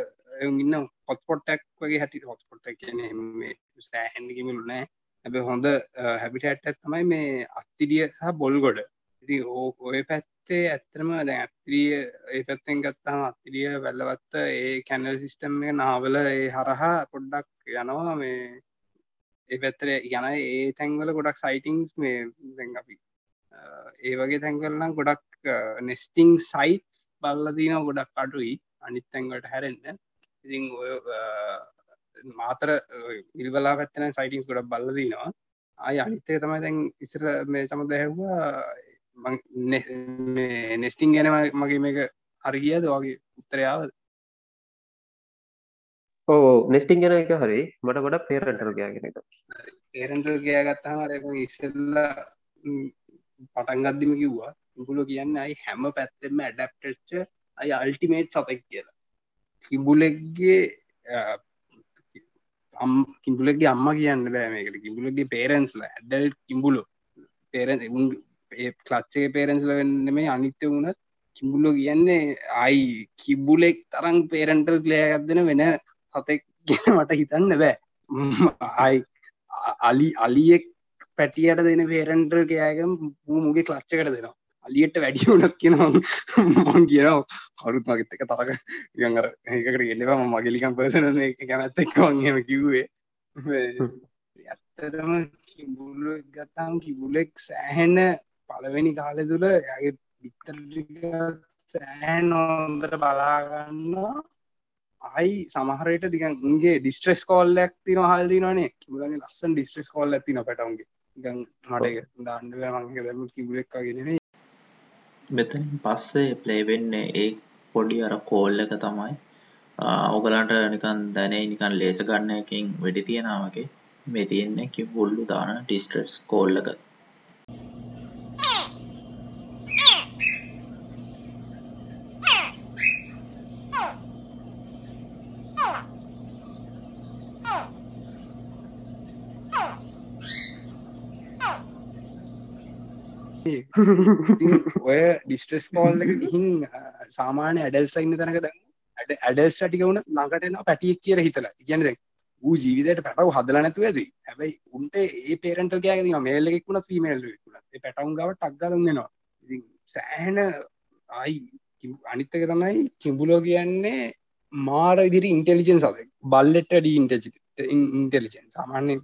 ඉන්න හොස්පොට්ටක් වගේ හැටි හොස්පොට් කියන සෑහන්ගිමිලු නෑ. ඇබ හොඳ uh, හැබිටඇට් තමයි මේ අත්තිඩිය සහ බොල්ගොඩ. ඉති ඕ ඔය පැත්තේ ඇත්තරම දැ ඇත්‍රිය ඒ පැත්තෙන් ගත්තාම අත්තිඩිය වැල්ලවත්ත ඒ කැනල් සිිස්ටම් එක නාවල ඒ හරහා පොඩ්ඩක් යනවා. මේ ඒ පැත්තර යන ඒ තැන්වල ගොඩක් සයිටිංස් මේ දැන් අපි ඒ වගේ තැන්වලනම් ගොඩක් නෙස්ටිං සයිටස් බල්ලදින ගොඩක් අඩුයි අනිත් තැන්වට හැරෙන්න්න ඉතින් ඔය මාතර ඉල්වලා පැත්තන සයිටිංස් ගොඩක් බල්ලදිනවා අය අනිත්තය තමයි දැන් ඉසර මේ සම දැහැවා නෙස්ටිං ගැන මගේ මේක හරිගියද වගේ උත්තරයාවද ඕ නෙස්ටිං ගැන එක හරි. මට ගොඩ පේරටල් ගයාගෙන එක. ඒරන්ටල් ගයා ගත්තාම රක ඉස්සල්ල පටන්ගත්දිම කිව්වා. ඉගුල කියන්න අයි හැම පැත්තෙම ඇඩප්ටච්ච අය අල්ටිමේට් සතෙක් කියලා. කිබුලෙක්ගේ අම් කිම්බුලගේ අම්ම කියන්න බෑ මේකට. කිම්බුලගේ පේරන්ස්ල ඇඩල් කිම්බුලු පේරන් ඒ ක්ලච්චේ පේරන්ස්ල වෙන්න මේ අනිත්‍ය වුණත් කිම්බුලෝ කියන්නේ අයි කිබ්බුලෙක් තරං පේරන්ටල් කලෑගත්දෙන වෙන සතෙක් කියන මට හිතන්න බෑ. අයි අලි අලියෙක් පැටියට දෙන පේරන්ටල් කෑගම් මුගේ ක්ලච්චකට දෙනවා. අලියට වැඩි වුනත් කියෙනවා මං කියනවා කරුත් මගෙත් එක තරක ගඟර ඒකට එල්ලවා මගලිකම් පසන කැමැත්ත එක්කවන්ගම කිව්වේ. ඇත්තරම කිබුල ගත්තාම් කිබුලෙක් සෑහෙන්න පළවෙනි කාලෙ තුළ ඇගේ පිත්තර සෑහන් නොන්දට බලාගන්නවා අයි සමහරයට දිගන් උන්ගේ ඩිස්ට්‍රෙස් කෝල්ලක් තින හල්දිනනේ කිවලගේ ලස්සන් ඩිස්ට්‍රෙස් කොල් ඇතින පැටවන්ගේ. ගන් මට දාන්නව මගේ දැම කිබුලෙක්කාගෙන මෙතනින් පස්සේ ප්ලේවෙන්නේ ඒ පොඩි අර කෝල් එක තමයි. ඔගලන්ට නිකන් දැනේ නිකන් ලේස ගන්න එකින් වෙඩි තියෙනවගේ මේ තියෙන්නේ කිව්වුල්ලු දාන ඩිස්ට්‍රෙස් කෝල් ඔය ඩිස්ට්‍රෙස් කෝල් එක ගිහින් සාමාන්‍ය ඇඩල්ස් ඉන්න තැනක දැන් ඇඩල්ස් ටික වුණ ළඟට එනවා පැටියෙක් කියලා හිතලා. කියන්නේ දැන් ඌ ජීවිතයට පැටව හදලා නැතුව ඇති. හැබැයි උන්ට ඒ පේරන්ටල් ගෑගෙන තියෙනවා. මේල් එකෙක් වුණත් ෆීමේල් එකෙක් වුණත්. ඒ පැටවුන් ගාව ටක් ගාලා වෙනවා ඉතින් සෑහෙන ආයි අනිත් එක තමයි කිඹුලෝ කියන්නේ මාර විදිහට ඉන්ටෙලිජන්ස් අද. බල්ලෙට ඩී ඉන්ටෙලිජන්ස් සාමාන්‍යයෙන්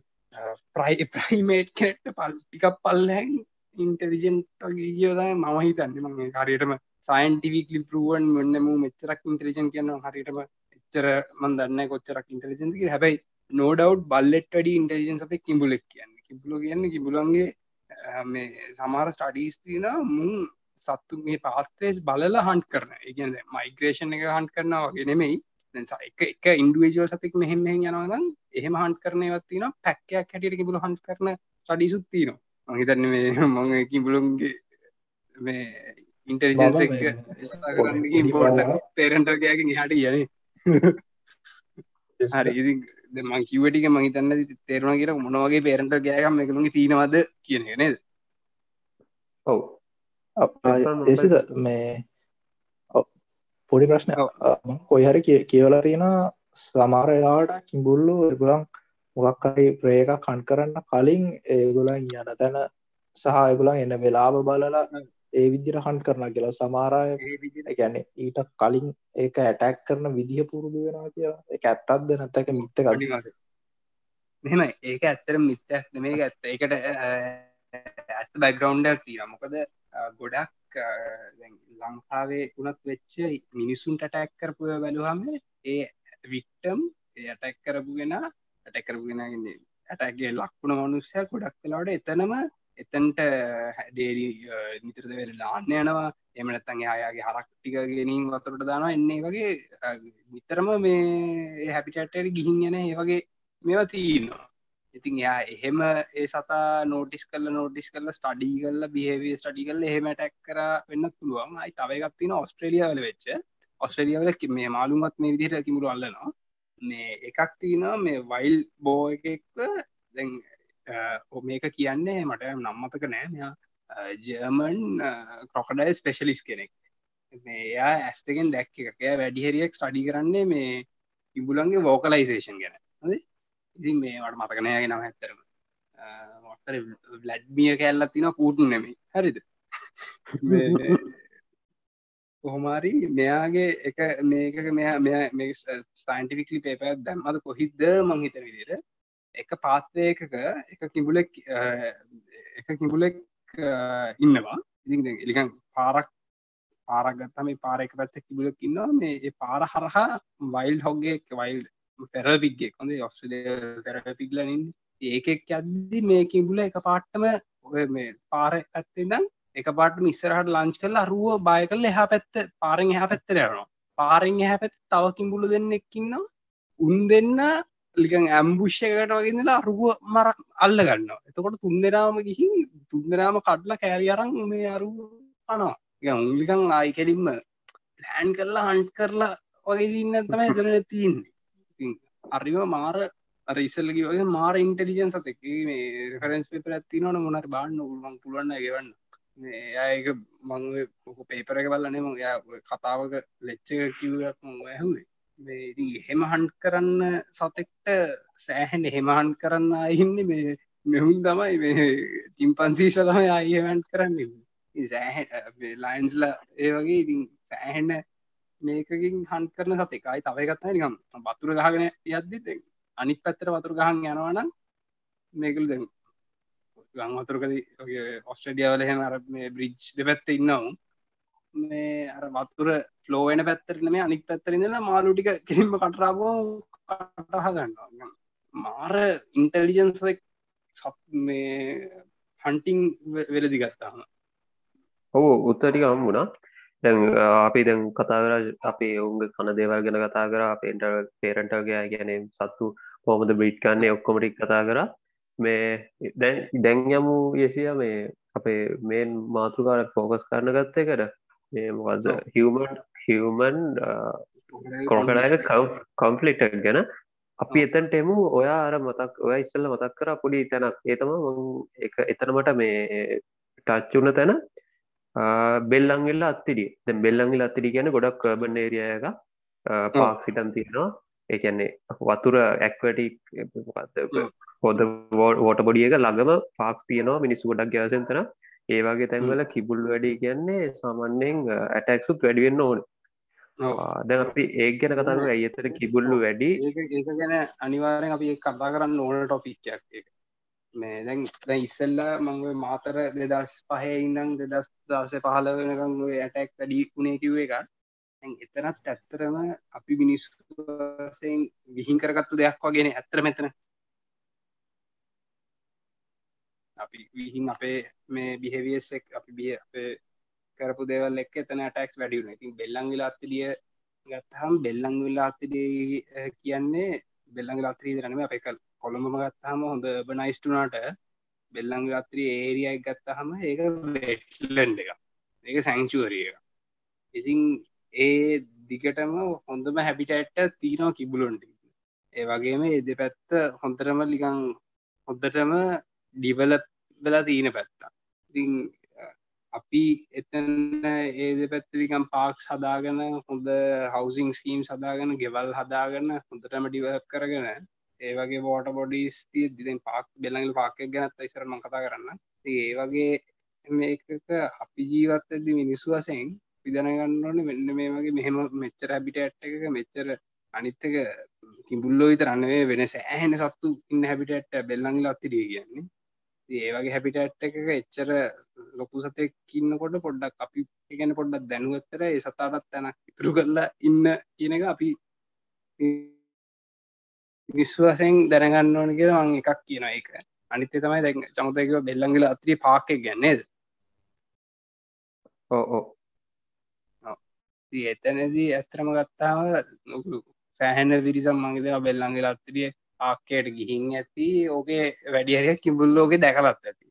ප්‍රයි ප්‍රයිමේට් කෙනෙක්ට පල් ටිකක් පල්ලහැන් ඉන්ටෙලිජෙන්ට් ගීයෝදයි මම හිතන්න. මගේ හරියටම සයින්ටිවික් ලිපරුවන් මෙන්නම මෙච්චරක් ඉන්ටලිජන් කියන්න හරිටම එච්චර මන් දන්න කොච්චරක් ඉන්ටලිජන්ති හැබයි නෝඩව් බල්ලෙට ඩ ඉන්ටලිජන් සත කිඹුලෙක් කියන්න. කිබුල කියන්න කිබුලන්ගේ මේ සමාර ස්ටඩීස් තින මුන් සත්තුගේ පාත්තේස් බලල හන්ට කරන ඉගන මයිග්‍රේෂන් එක හන්ට කරන වගේ නෙමෙයි. එක එක ඉන්ඩුවේජල් සතෙක් මෙහෙම යනවදන් එහෙම හන්ට කරනයවත්තින පැක්කයක් හැටියට කිබුල හන්ට කරන ස්ටඩිසුත්තිනවා මහිතන්න මේ මං කිඹුලුන්ගේ මේ ඉන්ටරිජන්ස් පේරන්ටර්ගයකින් හට යන හරි ඉදි මං කිවටික මහිතන්න තේරුණ කියර මොනවගේ පේරන්ට ගෑගම් එකළුගේ තියෙනවද කියන නේද? ඔව්. එසිද මේ පොඩි ප්‍රශ්න කොයිහරි කියවලා තියෙන සමාරලාට කිඹුල්ලු එගුලන් මොකක්කරි ප්‍රේක කන් කරන්න කලින් ඒගුලන් යන තැන සහ එගුලන් එන්න වෙලාබ බලලා ඒ විදිර හන්් කරන කියලා. සමාරය ගැන ඊට කලින් ඒක ඇටැක් කරන විදිහ පුරුදු වෙන කිය එක ඇත්තත්ද නැත්තක මිත්ත කඩිවාස මෙම ඒක ඇත්තර මිත්‍යක් නෙමේ ඇත්ත. එකට ඇත්ත බැග්‍රවන්්ඩක් තිය මොකද ගොඩක් ලංකාවේ උනත් වෙච්ච මිනිසුන්ට ටැක් කරපුය බැලුහම ඒ වික්ටම් ඇටැක් කරපුගෙන ඇටැකරපුගෙනගන්නේ ඇටැගේ ලක්ුණ මනුස්්‍යය ගොඩක් කලාට එතනම එතන්ට ඩේරි නිතරද වෙල ලාන්න යනවා. එමනත්තන් යාගේ හරක් ටික ගෙනින් වතුරට දානවා. එන්නේ වගේ නිතරම මේ හැපිටටට ගිහින් යන ඒ වගේ මේවා තියන්නවා ඉතින් යා එහෙම ඒ සතා නෝටිස් කල්ල නෝටිස් කල්ල ස්ටඩී කල්ල බිහවේ ස්ටඩි කල්ල එහෙම ටැක් කර වෙන්න පුළුවන්. අයි තවගත්තින ඔස්ට්‍රේලියාවල වෙච්ච. ඔස්ට්‍රේලියාවල මේ මාළුමත් මේ විදිහට කිමුරු අල්ලනවා. මේ එකක් තියනවා මේ වයිල් බෝ එකෙක්ව. දැන් මේක කියන්නේ මට නම්මතක නෑ. මෙයා ජර්මන් කොකඩයි ස්පෙශලිස් කෙනෙක්. මෙයා ඇස්තකෙන් දැක්ක එකය වැඩිහරියක් ස්ටඩි කරන්නේ මේ ඉබුලන්ගේ වෝකලයිසේෂන් ගැන. ඉතින් මේවට මතකනයගේ නම හැත්තරම මොත්තර ලඩ්මිය කැල්ලත් තින පූටු නෙමේ හරිද? කොහොමාරි මෙයාගේ එක මේක මෙයා මෙ ස්ටයින්ටිවිකලි පේප දැම්මද කොහිද මංහිත විදිර එක පාත්වය එකක එක කිඹුලෙක් එක කිඹුලෙක් ඉන්නවා. ඉති එලිකන් පාරක් පාරගත්තම පාරක පැත්ත කිබුලක් ඉන්නවා. මේ පාර හරහා වයිල් හොගගේ වයිල් පෙරපික්ගේ කොඳ ඔස්ට්‍රලිය පෙරපික්ලනින් ඒකෙක් ඇද්දි මේකින් බුල එක පාට්ටම ඔය මේ පාර ඇත්තෙදම් එක පාට මිස්සරහට ලංච් කල අරුව බය කල එහා පැත්ත පාරෙන් එහ පැත්තර යනවා. පාරෙන් එහ පැත් තවකින් බුලු දෙන්න එක්කින්නවා උන් දෙන්න ලිකන් ඇම්බුෂ්‍යකට වගේලා අරුව මර අල්ල ගන්න එතකොට තුන් දෙනාම ගිහින් තුන්දෙනම කඩ්ල කෑරි අරං මේ අරුව පනවා උන්ලිකං ආයි කෙලින්ම ප්ලෑන් කරලා හන්ට් කරලා වගේ සින්න තම එතන තියන්නේ. අරිව මාර රිසල්ලගේ වගේ මාර ඉන්ටලිජන් සතක මේ රෙෆරන්ස් පේපර ඇති නොන මොනට බාන්න උල්මං පුළුවන්න ගෙවන්න. ඒක මං පේපර එක බලන්නේ ම කතාවක ලෙච්ච කිවක් ඇහුවේ. මේ හෙම හන්් කරන්න සතෙක්ට සෑහෙන් හෙමහන්් කරන්න අයින්න මේ මෙහුන් තමයි මේ චිම්පන්සීශ තමයි අයවැන්් කරන්න සෑහ ලයින්ස්ලා ඒ වගේ ඉතින් සෑහෙන්න මේකකින් හන්් කරන සතකයි තවයිගත්තා නිකම් බතුර ගහගෙන යද්දි අනිත් පැත්තර වතුර ගහන් යනවනම් මේකල් දෙ ගං වතුරකද ඔස්ට්‍රඩියාවල හෙම අර මේ බ්‍රිජ් දෙපැත්ත ඉන්නවු. මේ අර වතුර ෆලෝවෙන පැත්තරන මේ අනික් පැත්තරඉදලා මාලුටික කිරිම්ම කටරාබෝ කටහ ගන්නවා. මාර ඉන්ටලිජන්සක් සත් මේ හන්ටිං වෙලදි ගත්තාම. ඔහු උත්තටික අම්මුණා දැන් අපි දැන් කතාවර අපේ ඔවුන්ගේ කන දේවල් ගැන කතා කර අපේට පේරන්ටගේ ගැන සත්තු හෝමද බ්‍රීට් කන්නේ ඔක්කොමටික් කතා කර. මේ දැන් දැන් යමු යසිය මේ අපේ මේන් මාතෘකාට ෆෝකස් කරන ගත්තය කර මේ මොකද හිවමන් හිවමන් කොකඩය කම්ෆලික්ට ගැන අපි එතන්ට එමු. ඔයා අර මතක් ඔය ඉස්සල්ල මතක් කර පොඩි තැනක්. ඒතම එක එතනමට මේ ටච්චුන තැන. බෙල්ලංගල්ල අත්තිඩිය දැ බෙල්ලංගල අත්තිඩි කියන ගොඩක් කර්බන් ඒරියක පාක් සිටන් තියෙනවා ඒකන්නේ වතුර ඇක්වටික් හොද වෝට බොඩියක ළඟම පාක්ස් තියනවා මිනිස්සු ගොඩක් ගැසන්තන ඒවාගේ තැන්වල කිබුල් වැඩි කියන්නේ සාමන්‍යෙන් ඇටක්සුත් වැඩිවෙන්න ඕන. දැ අපි ඒ ගැන කතර ඇයතර කිබුල්ලු වැඩි? ඒක ගැන අනිවාරෙන් අපි කතා කරන්න ඕන ටොපික්යක් එක මේ දැන් දැන් ඉස්සල්ලා මං මාතර දෙදස් පහේ ඉඳං දෙදස් දස පහල වෙනකං ඇටැක් වැඩි වුණේ කිව්ව එක එතනත් ඇත්තරම අපි මිනිස්සුසයෙන් විහින් කරගත්තු දෙයක් වගෙන ඇත්තර මෙතන අපි විහින් අපේ මේ බිහෙවියසෙක් අපි බිය අපේ කරපු දේවල් එක් එතන ටක්ස් වැඩියුන ඉතින් බෙල්ලං විලාත්තිලිය ගත්තහම් බෙල්ලං විලාත්තිඩේ කියන්නේ බෙල්ලං ලාත්‍රී දරනම අප එකල් කොළඹම ගත්තාම හොඳ බනයිස්ටුනාට බෙල්ලං රත්‍රී ඒරියයි ගත්තහම ඒක වෙටලන්ඩ එක ඒක සැංචුවරිය එක ඉතින් ඒ දිගටම හොඳම හැබිටඇට්ට තිීනවා කිබුලොන්ට ඒ වගේම එ දෙ පැත්ත හොඳටම ලිකං හොද්දටම ඩිවලප් වෙලා තියෙන පැත්තා ඉතින් අපි එතන ඒ පැත්තලිකම් පාක් සදාගන හොඳ හවසිං ස්කීම් සදාගන ගෙවල් හදාගන්න හොඳටම ඩිවලප් කරගෙන ඒ වගේ බෝට බොඩිස් තිය දිෙන් පාක් බෙල්ලඟල පාකක් ගැනත් ඉසර මං කතා කරන්න ඒ වගේ මේක අපි ජීවත්තදි මිනිස්සු වසයෙන් පිදනගන්නන වෙන්න මේ වගේ මෙහෙම මෙච්චර බිට ඇට් එක මෙච්චර අනිත්තක කිඹුල්ලෝ විත රන්නවේ වෙන සෑහෙන සත්තු ඉන්න හැබිටඇට් බෙල්ලංගල අත්තිරිය කියන්නේ. ඒ වගේ හැබිටඇට් එක එච්චර ලොකු සතෙක් ඉන්නකොට පොඩ්ඩක් අපි ගැන පොඩ්ඩක් දැනුවත්තර ඒ සතාටත් තැනක් ඉතුරු කරලා ඉන්න කියන එක අපි විශ්වාසයෙන් දැනගන්න ඕන කියලා මං එකක් කියන එක අනිත්‍ය තමයි දැන් සමුතයක බෙල්ලංගල අත්‍රී පාක්ක ගැන්නේද ඕ ඕ එතනදී ඇස්තරම ගත්තාම සෑහැන විරිසම් මංගේද බෙල්ලංගල අත්තිරිය ආකයට ගිහින් ඇති ඕකේ වැඩිහරයක් කිඹුල්ලෝගේ දැකලත් ඇති.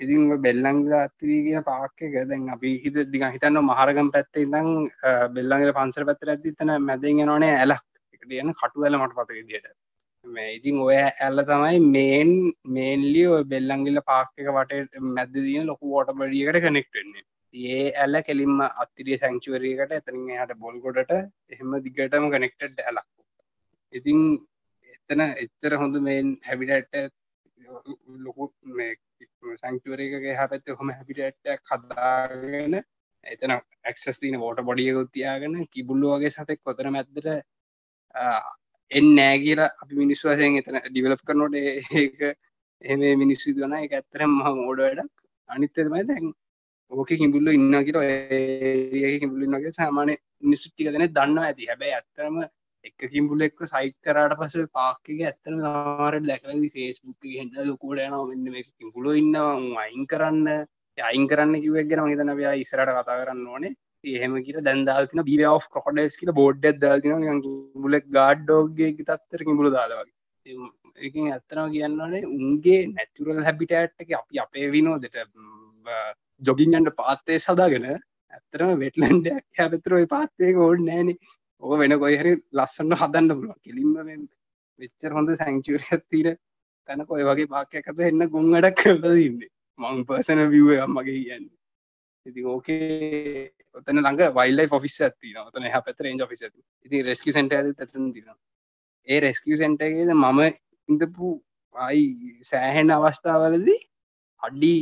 ඉතින් බෙල්ලංගල අත්තිරී කියෙන පාක්ක දැන් අපි හිත දිග හිතන්න මහරගම් පැත්තේ ඉදං බෙල්ලංගල පන්සර පැත්තර ඇති තන මැදෙන් නොනේ ඇලක්. එකට යන කටු ඇල මට පත විදියට ඉතින් ඔය ඇල්ල තමයි මේන් මේන්ලි ඔය බෙල්ලංගිල්ල පාක්ක වට මැද දින ලොකු ෝට බඩියකට කනෙක්ටෙන්නේ ඒ ඇල්ල කෙලින්ම අත්තිරිය සැංචුවරයකට එතනින් හට බොල්ගොඩට එහෙම දිගටම කනෙක්ටඩ් ඇලක්. ඉතින් එතන එච්චර හොඳ මේන් හැබිටට ලොකු සංචුවරයකගේ හ පැත්ත හොම හැබිටට කදාගෙන එතන ඇක්සස් තින ෝට බොඩියකුත් තියාගෙන කිබුල්ලු වගේ සතෙක් කොතර මැද්දට එන් නෑ කියලා අපි මිනිස් වසයෙන් එතන ඩිවලප් කරනොට ඒක එම මිනිස්සු දන එක ඇත්තරම් මහ මෝඩ වැඩක්. අනිත්තමයි දැන් ඕක කිඹුල්ල ඉන්න කිර ඒ කිඹුලින්නගේ සාමානය නිසුට්ටික දෙන දන්න ඇති. හැබැයි ඇත්තරම එක කිම්බුල එක්ක සයිට් කරට පස පාක්කක ඇත්තන වාර දැකලදි ෆේස්බුක් හෙන්න ලොකුට යන මෙන්න කිම්පුල ඉන්නවා. අයින් කරන්න. අයින් කරන්න කිවක් ගෙන මහිතන බයා ඉසරට කතා කරන්න ඕනේ. එහෙම කිය දැන්දාල්තින බිව of කොඩස් කියල බෝඩ් දල්තින මුලෙක් ගාඩ්ඩෝගේ තත්තර කිඹුල දාලවගේ එකින් ඇත්තනව කියන්නනේ උන්ගේ නැතුරල් හැබිටඇට්ක අපි අපේ විනෝදට ජොගින්ගන්ට පාත්තේ සදාගෙන ඇත්තරම වෙටලන්ඩයක් හැපතර පාත්තේ ඕඩ නෑන ඕ වෙන කොයහරි ලස්සන්න හදන්න පුළුව කෙලින්ම වෙච්චර හොඳ සැංචුරියත් තීර තැන කොය වගේ පාකයකත එන්න ගොංගඩක් කරලා ඉන්න මං පසන විව අම්මගේ කියන්නේ. ඉති ඕකේ ඔතන ළඟ වයිල්ලයි ෆොෆිස් ඇති ඔතන හ පැත රේජ ෆිස් ඇති ඉති රෙස්කි සට ඇද ඇතන තින ඒ රෙස්කිය සෙන්ටගේද මම ඉඳපු අයි සෑහෙන් අවස්ථාවලදී අඩි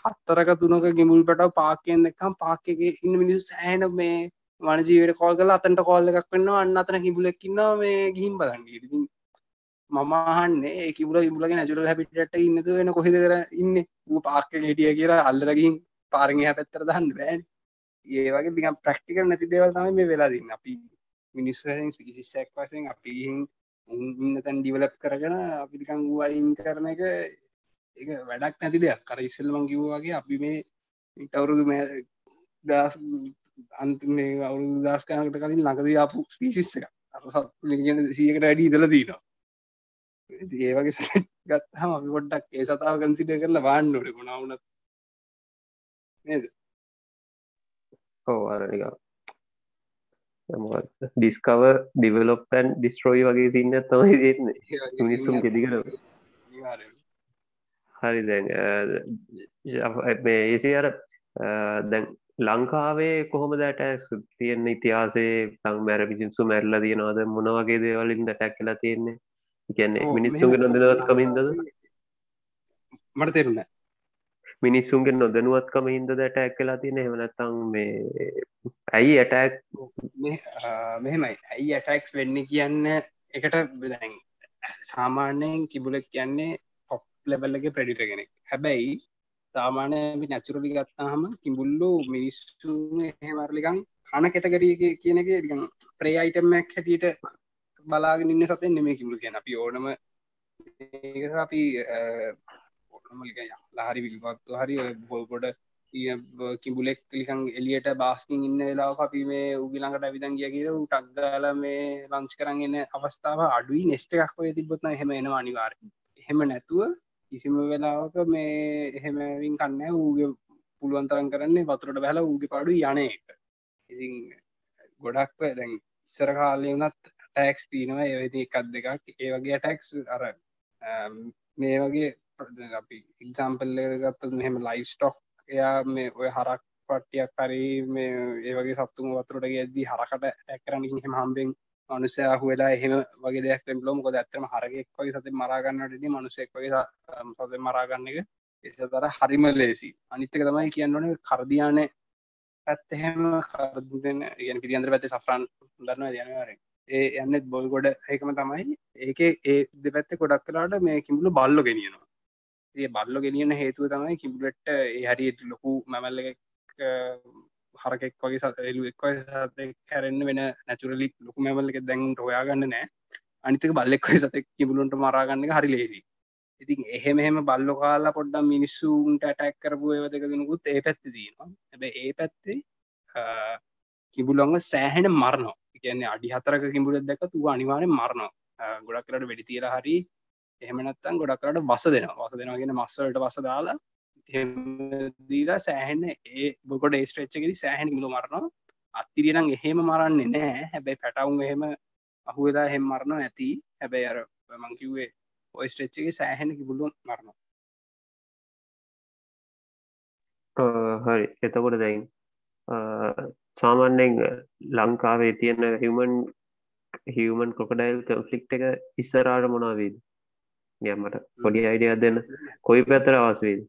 හත්තරක තුනක ගිමුල් පට පාකයෙන් දෙකම් පාකගේ ඉන්න මිනිස් සෑහන මේ වනජීවට කෝල් කල අතන්ට කෝල්ල එකක් වන්න අන්න අතන හිබුලෙක්කින්නවා මේ ගිහිම් බලන්න. ඉතින් මමහන්නේ කිබුල ඉබුලගේ නැචුරල් හැපිට ඉන්නතු වෙන කොහෙද කර ඉන්න? පාක්ක හෙටිය කියලා අල්ලරගින් පාරග පැත්තර දන්න බෑන්. ඒ වගේ දිගම් ප්‍රක්ටිකල් නැති දේවල් තමයි මේ වෙලා දින්න. අපි මිනිස්වසින් පිසිස්සක් වසෙන් අපි උන්න තැන් ඩිවලප් කරගෙන අපිකං වූයින් කරන එක එක වැඩක් නැති දෙයක්. කර ඉස්සල්මං කිව්වාගේ අපි මේ ඉටවුරුදු මේ දස් අන්තිමේ අවුරු දස්කානකට කලින් ලඟද ආපු ස්පිසිස් එක අර සත් සියකට වැඩි ඉදල දීනවා ඒ වගේ ගත්හම අපි පොඩ්ඩක් ඒ සතාව කන්සිට කරලා වාන්නට ගුණාවනත් නේද? ඔව අරනික ඩිස්කව ඩිවලොප්පන් ඩිස්ට්‍රෝයි වගේ සින්න තමයි දෙන්න මිනිස්සුම් ගෙදිකර හරි දැන් මේ ඒසේ අර දැන් ලංකාවේ කොහොම දැට තියෙන ඉතිහාසේ තං මැර පිසින්සු මැරල තියෙනවාද? මොනවගේ දේවලින් දැටැක් කලා තියෙන්නේ? කියන්නේ මිනිස්සුන්ගේ නොදනවත් කමින්දද මට තෙරුණ. මිනිස්සුන්ගේ නොදනුවත්කම හින්ද දැට ඇක්කලා තියෙන හෙමනත්තං මේ ඇයි ඇටක් මෙහෙමයි. ඇයි ඇටක්ස් වෙන්න කියන්න එකට සාමාන්‍යයෙන් කිබුලක් කියන්නේ ලෙබල්ලගේ ප්‍රඩිට කෙනෙක්. හැබැයි සාමානය නැචුරලි ගත්තාහම කිඹුල්ලු මිනිස්සු එහෙමරලිකං කන කෙටගරිය කියන එක රිකන් ප්‍රේ අයිටමක් හැටියට බලාගෙන ඉන්න සතෙන් නෙමේ කිමුළු කියන අපි ඕනම අපි ලහරි විල්පත්තු හරි බොල්කොට කිඹුලෙක් ලිකං එලියට බාස්කින් ඉන්න වෙලා අපි මේ උගිලඟට ඇවිදන් ගිය කියර ටක්ගල මේ ලංච් කරන්න අවස්ථාව අඩුයි. නෙස්ට එකක් ඔය තිබොත්න හෙම එනවා අනිවාර එහෙම නැතුව කිසිම වෙලාවක මේ එහෙමවින් කන්න ඌගේ පුළුවන්තරන් කරන්නේ වතුරට බැල ඌගේ පාඩු යන එක ඉතින් ගොඩක් දැන් ඉස්සර කාලය වනත් ටැක්ස් තිීනවා ඒවති එකත් දෙකක්. ඒ වගේ ටැක්ස් අර මේ වගේ අපි එක්සාම්පල් ගත්ත මෙහෙම ලයි් ස්ටොක් එයා මේ ඔය හරක් පට්ටියක් හරි මේ ඒ වගේ සත්තුම වතුරට ඇදී හරකට ඇකරන හෙම හම්බෙන් මනුසයහු වෙලා එහෙම වගේ දෙයක් ලොම කොද ඇත්තම හරගෙක් වගේ සත මරාගන්නට මනුසෙක් වගේ සත මරාගන්න එක එතර හරිම ලේසි. අනිත්තක තමයි කියන්නන කරදියානය පැත්තහෙම කරදෙන ගෙන පිරිියන්ද්‍ර පැත්තේ සෆරන් දන්න දයනවාරෙන් ඒ යන්නෙත් බොල් ගොඩ ඒකම තමයි ඒක ඒ දෙපැත්ත ගොඩක් කලාට මේ කිමුණු බල්ලො ගෙනියනවා. ඒ බල්ලො ගෙනියන හේතුව තමයි කිබුලට්ට ඒ හරියට ලොකු මැමල්ල හරකෙක් වගේ සතලු එක් හැරෙන්න්න වෙන නැචුරලි ලොකු මැමල්ල එක දැන් හොයාගන්න නෑ. අනිතක බල්ලෙක් සතෙක් කිබුලුන්ට මරාගන්න හරි ලේසි ඉතින් එහෙම එහෙම බල්ලො කාලා පොඩ්ඩම් මිනිස්සුන්ට ඇටැක් කරපු ඒව දෙක දෙනකුත් ඒ පැත්ති දීනවා හැබ ඒ පැත්තේ කිඹුලොන්ග සෑහෙන මරණෝ කියන්නේ අඩි හතරක කිඹුලත් දැක තු අනිවාරය මරණෝ ගොඩක් කරට වැඩි තියර හරි එහෙමනත්තන් ගොඩක් කරට බස දෙනවා. වස දෙෙනගෙන මස්සලට වස දාලා දීලා සෑහෙන්න ඒ බොකොට ඒස්ට්‍රච්චකෙරි සෑහෙන මිලු මරණවා අත්තිරියනම් එහෙම මරන්නේ නෑ හැබැයි පැටවුන් එහෙම අහුවෙලා හෙම මරණ ඇති. හැබැයි අර මංකිවේ ඔය ස්ට්‍රච්චගේ සෑහෙන කිබුලුන් මරණ හරි. එතකොට දැයින් සාමාන්‍යෙන් ලංකාවේ තියෙන හිවමන් හිවමන් කොකඩයිල් කන්ෆලික්් එක ඉස්සරාට මොනාවේද යමට පොඩි අයිඩියක් දෙන්න. කොයි පැතර අවස්වේද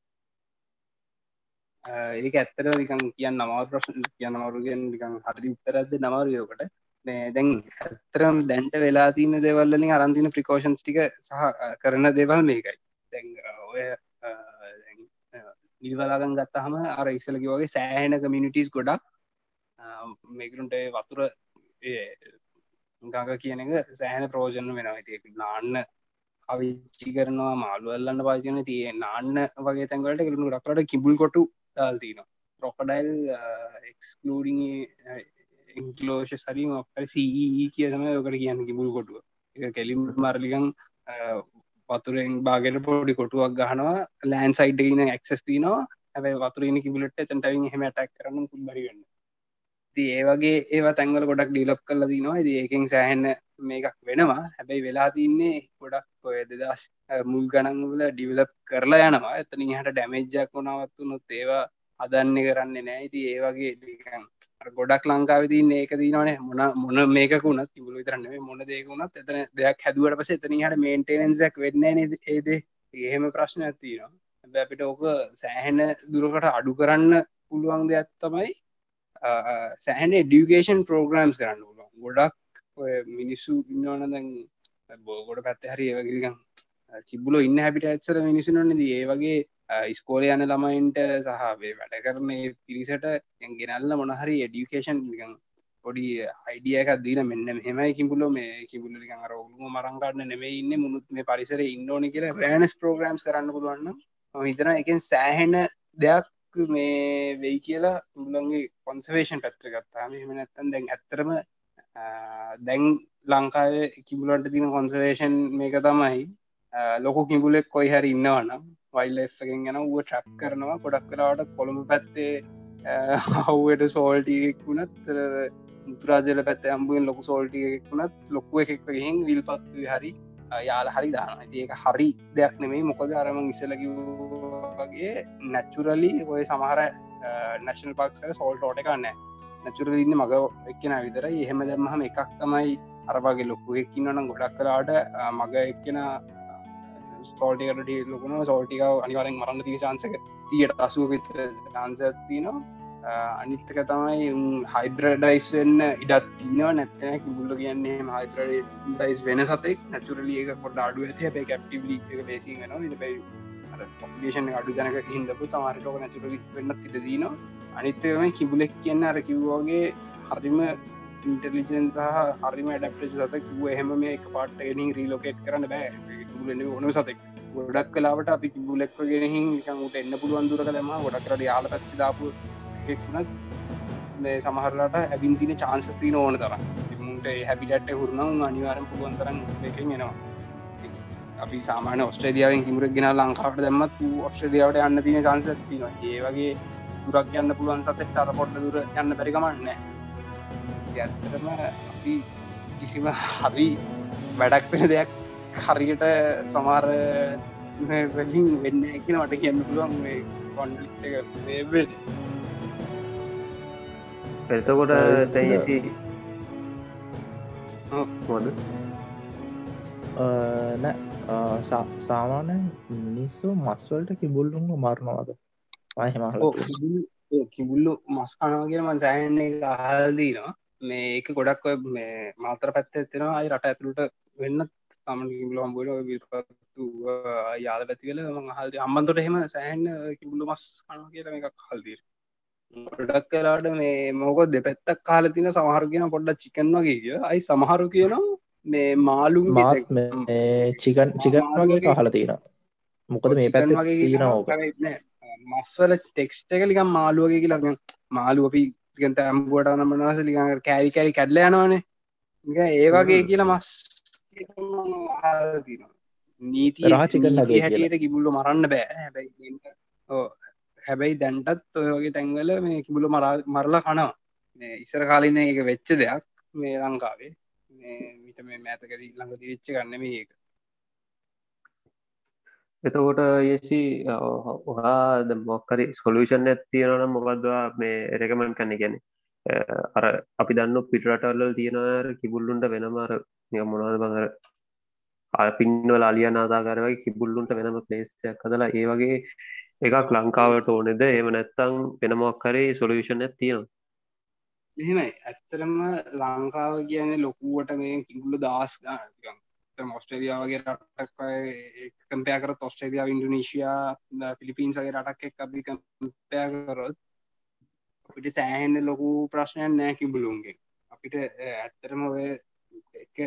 ඒක ඇත්තර නිකන් කියන්න නමාව ප්‍රශ්න කියන්න මරුගෙන් නිකන් හරි උත්තරද නමාරයෝකට දැන් ඇත්තරම් දැන්ට වෙලා තියන දෙවල්ලින් අරන්තින ප්‍රිකෝෂන්ස් ටික සහ කරන දෙවල් මේකයි. දැන් ඔය නිල්වලාගන් ගත්තහම අර ඉස්සලකි වගේ සෑහෙන කමිනිිටස් ගොඩක් මේකරුන්ට වතුර ගඟ කියන එක සෑහන ප්‍රෝජන වෙනවා. නාන්න අවිච්චි කරනවා මාළුවල්ලන්න පාචන තිය නාන්න වගේ තැන්ගලට කරුණු රක්ට කිබුල් කොටු දාල්තිනවා රොකඩයිල් එක්ස්ලඩිං ඉන්කලෝෂ සරි මොක්කර සී කියතම යකට කියන්න කිබුල් කොටුව එක කෙලිම් මරලිකං වතුරෙන් බාගෙන පොඩි කොටුවක් ගහනවා ලෑන් සයිඩ් ඉන්න එක්සස් තිනවා හැබයි වතුරන කිබලට තැන්ටවින් හෙම ටක් කරන බරිගන්න ති ඒවගේ ඒවා තැංගල ගොඩක් ඩිලප් කල දිනවා ඒකෙන් සෑහෙන්න මේකක් වෙනවා. හැබැයි වෙලා තින්නේ ගොඩක් ඔය දෙදස් මුල් ගණන්වල ඩිවලප් කරලා යනවා. එතනින් හට ඩැමේජ්ජක් වුණාවත්තු නොත් ඒවා හදන්න කරන්නේ නෑ ඉති ඒවගේ ගොඩක් ලංකාවතින් ඒක දීනවනේ. මොන මොන මේකුණත් තිබුල විතරන්නේ මොන දෙකුණත් එතන දෙයක් හැදුවට පස එතනි හට මේන්ටේනන්සක් වෙන්න නද? ඒද එහෙම ප්‍රශ්න ඇතිනවා අපිට ඕක සෑහෙන දුරකට අඩු කරන්න පුළුවන් දෙයක් තමයි සෑහන ඩියුකේෂන් ප්‍රෝග්‍රම්ස් කරන්න ගොඩක් මිනිස්සු ඉන්නවන දැන් බෝගොඩ පැත්ත හරි ඒවගරිකම් තිබුල ඉන්න හැපිට ඇත්සර මිනිසුනන්නද ඒ වගේ ස්කෝල යන ළමයින්ට සහේ වැඩ කරන පිරිසට ගෙනල්ල මොනහරි එඩියුකේෂන් පොඩි අයිඩියක දීන මෙන්න මෙමයි කිඹුල මේ කිබුල අර ඔලුම මරංගන්න නෙමේ ඉන්න මුණුත් මේ පරිසර ඉන්නඕන කියල රෑනස් ප්‍රෝග්‍රම්ස් කරන්න පුළුවන්න හිතන එකෙන් සෑහෙන දෙයක් මේ වෙයි කියලා තුල්ලන්ගේ කොන්සවේෂන් පැත්‍ර ගත්තාම මෙම නැත්තන් දැන් ඇත්තරම දැන් ලංකාවේ කිබුලන්ට තින කොන්සවේෂන් මේක තමයි. ලොකු කිබුලෙක් කොයි හරි ඉන්නවනම් වයිල්ලෙක්ගෙන් ගැන ුව ට්‍රක් කරනවා ගොඩක් කලාට කොළඹ පැත්තේ හව්වට සෝල්ටියෙක් වුණත් මුතුරාජල පැත්ත අම්බුවෙන් ලොකු සෝල්ටියෙක් වුණත් ලොක්කුව එකෙක් වගෙන් විල් පත්ව හරි යාල හරි දාන ඒක හරි දෙයක් නෙමෙයි. මොකද අරම ඉසලකිවගේ නැච්චුරලි ඔය සමහර නැශනල් පක්ෂ සෝල්ට ෝට කන්න නැචුර ඉන්න මග එක්කෙන විතර එහෙම දැම්මහම එකක් තමයි අරවාගේ ලොක්කු එක්කින්නනම් ගොඩක් කලාට මග එක්කෙන සෝල්ටිකට ලොකුණ සෝල්ටිකාව අනිවරෙන් මරන්න ති චාන්සක සියට අසුව විතර චාන්සතිනවා අනිත්තක තමයි හයිබ්‍රඩයිස් වෙන්න ඉඩත් තිීනවා නැත්තන කිබුල්ල කියන්නේ හයිබ්‍රඩයිස් වෙන සතෙක්. නැචුරලිය එක පොඩ අඩු ඇති. හැබයි කැප්ටිලි එක බේසි වෙන බයි පොපිේෂන් අඩු ජනක හිදපු සමහරටක නැචුර වෙන්න තිට දීනවා අනිත්තම කිබුලෙක් කියන්න අර කිව්වාගේ හරිම ඉන්ටලිජන් සහ හරිම ඩක්ට සත කිව එහෙම මේ එක පාට්ටගෙනින් රීලෝකේට් කරන්න බෑ. ඕන සතෙක්. ගොඩක් කලාවට අපි කිබුලෙක්ව ගෙනහින් ට එන්න පුළුවන් දුරක දෙම ගොඩක් කරට යාල පැත්ති දාපු ෙක්ුණත් මේ සමහරලාට ඇබින් තින චාන්සස්තින ඕන තර මුන්ට හැබිටට හුරුණම් අනිවාරම් පුළුවන් තරන් එකෙන් එනවා. අපි සාමාන ඔස්ට්‍රේදියාවෙන් කිමරක් ගෙන ලංකාවට දැමත් ඔස්ට්‍රේදියාවට යන්න තින චන්සතින ඒ වගේ දුරක් යන්න පුළුවන් සතෙක් අර පොට්ට දුර යන්න පැරිකමන්න ඇත්තරම අපි කිසිම හරි වැඩක් පෙන දෙයක් හරියට සමාර වලින් වෙන්න කියන මට කියන්න පුළුවන් කොන්ඩ එතකොට තැති මොද නෑ. සාමානය මිනිස්සු මස්වලට කිබුල්ලුම මරණවාද කිබුල්ලු මස් කනවාගේ මන් සෑන්නේ අහල්දීනවා මේ ඒක ගොඩක් මේ මාතර පැත්ත ඇතිෙනවා අයි රට ඇතුළට වෙන්න තමන් කිබුල හම්බුවට විල්පත්තු යාල පැතිකල ම හල්ද අම්බන්තොට එහෙම සෑහන් කිබුල්ලු මස් කන කියල එකක් හල්දීර ගොඩක් කලාට මේ මොක දෙපැත්තක් කාල තින සමහර කියන පොඩ්ඩ චිකන් වගේ කිය අයි සමහරු කියනවා මේ මාලුම් මාත් චිකන් චිකන් වගේ කහල තියෙන මොකද මේ පැත්ත තියෙන ඕක මස්වල ටෙක්ස්ට එක ලිකම් මාළුවගේ ලග මාලු අපි ගත ඇම්බුවට නමනවස ලිකඟ කෑරි කැරි කැඩල යනවානේ. ඒ වගේ කියලා මස් නීති රාචිකන්නගේ හැටියට කිබුල්ල මරන්න බෑ. හැබැයි හැබැයි දැන්ටත් ඔය වගේ තැන්වල මේ කිබුල මරලා කනවා. ඉස්සර කාලින්න එක වෙච්ච දෙයක් මේ ලංකාවේ. මිට මේ මෑතකදී ළඟ වෙච්ච ගන්න මේ ඒක එතකොට ඒසි ඔහා මොක්කරි සොලූෂන් ඇත්තියෙනන මොකක්දවා මේ රෙකමන් කන්න ගැන අර අපි දන්න පිටරටල්ල තියෙනර කිබුල්ලුන්ට වෙනමර මොනවද බඟර පින්වල අලිය නාදාකරවයි කිබුල්ලුන්ට වෙනම පලේස්යක් කදලා ඒ වගේ එකක් ලංකාවට ඕනෙද? ඒම නැත්තං වෙනමක්කරේ සොලූෂන් ඇත්තියෙනවා එහෙමයි. ඇත්තරම ලංකාව කියන ලොකුවට මේ කිගුල්ල දස් ඔස්ට්‍රේලියාවගේ රටක් කම්පයා කර ඔස්ට්‍රේලියාව ඉන්ඩනීශයා පිලිපින්සගේ රටක් එක් අපි කම්පයා කරොත් අපිට සෑහෙන්න ලොකු ප්‍රශ්නයක් නෑ කිඹුලුන්ගේ අපිට ඇත්තරම ඔය එක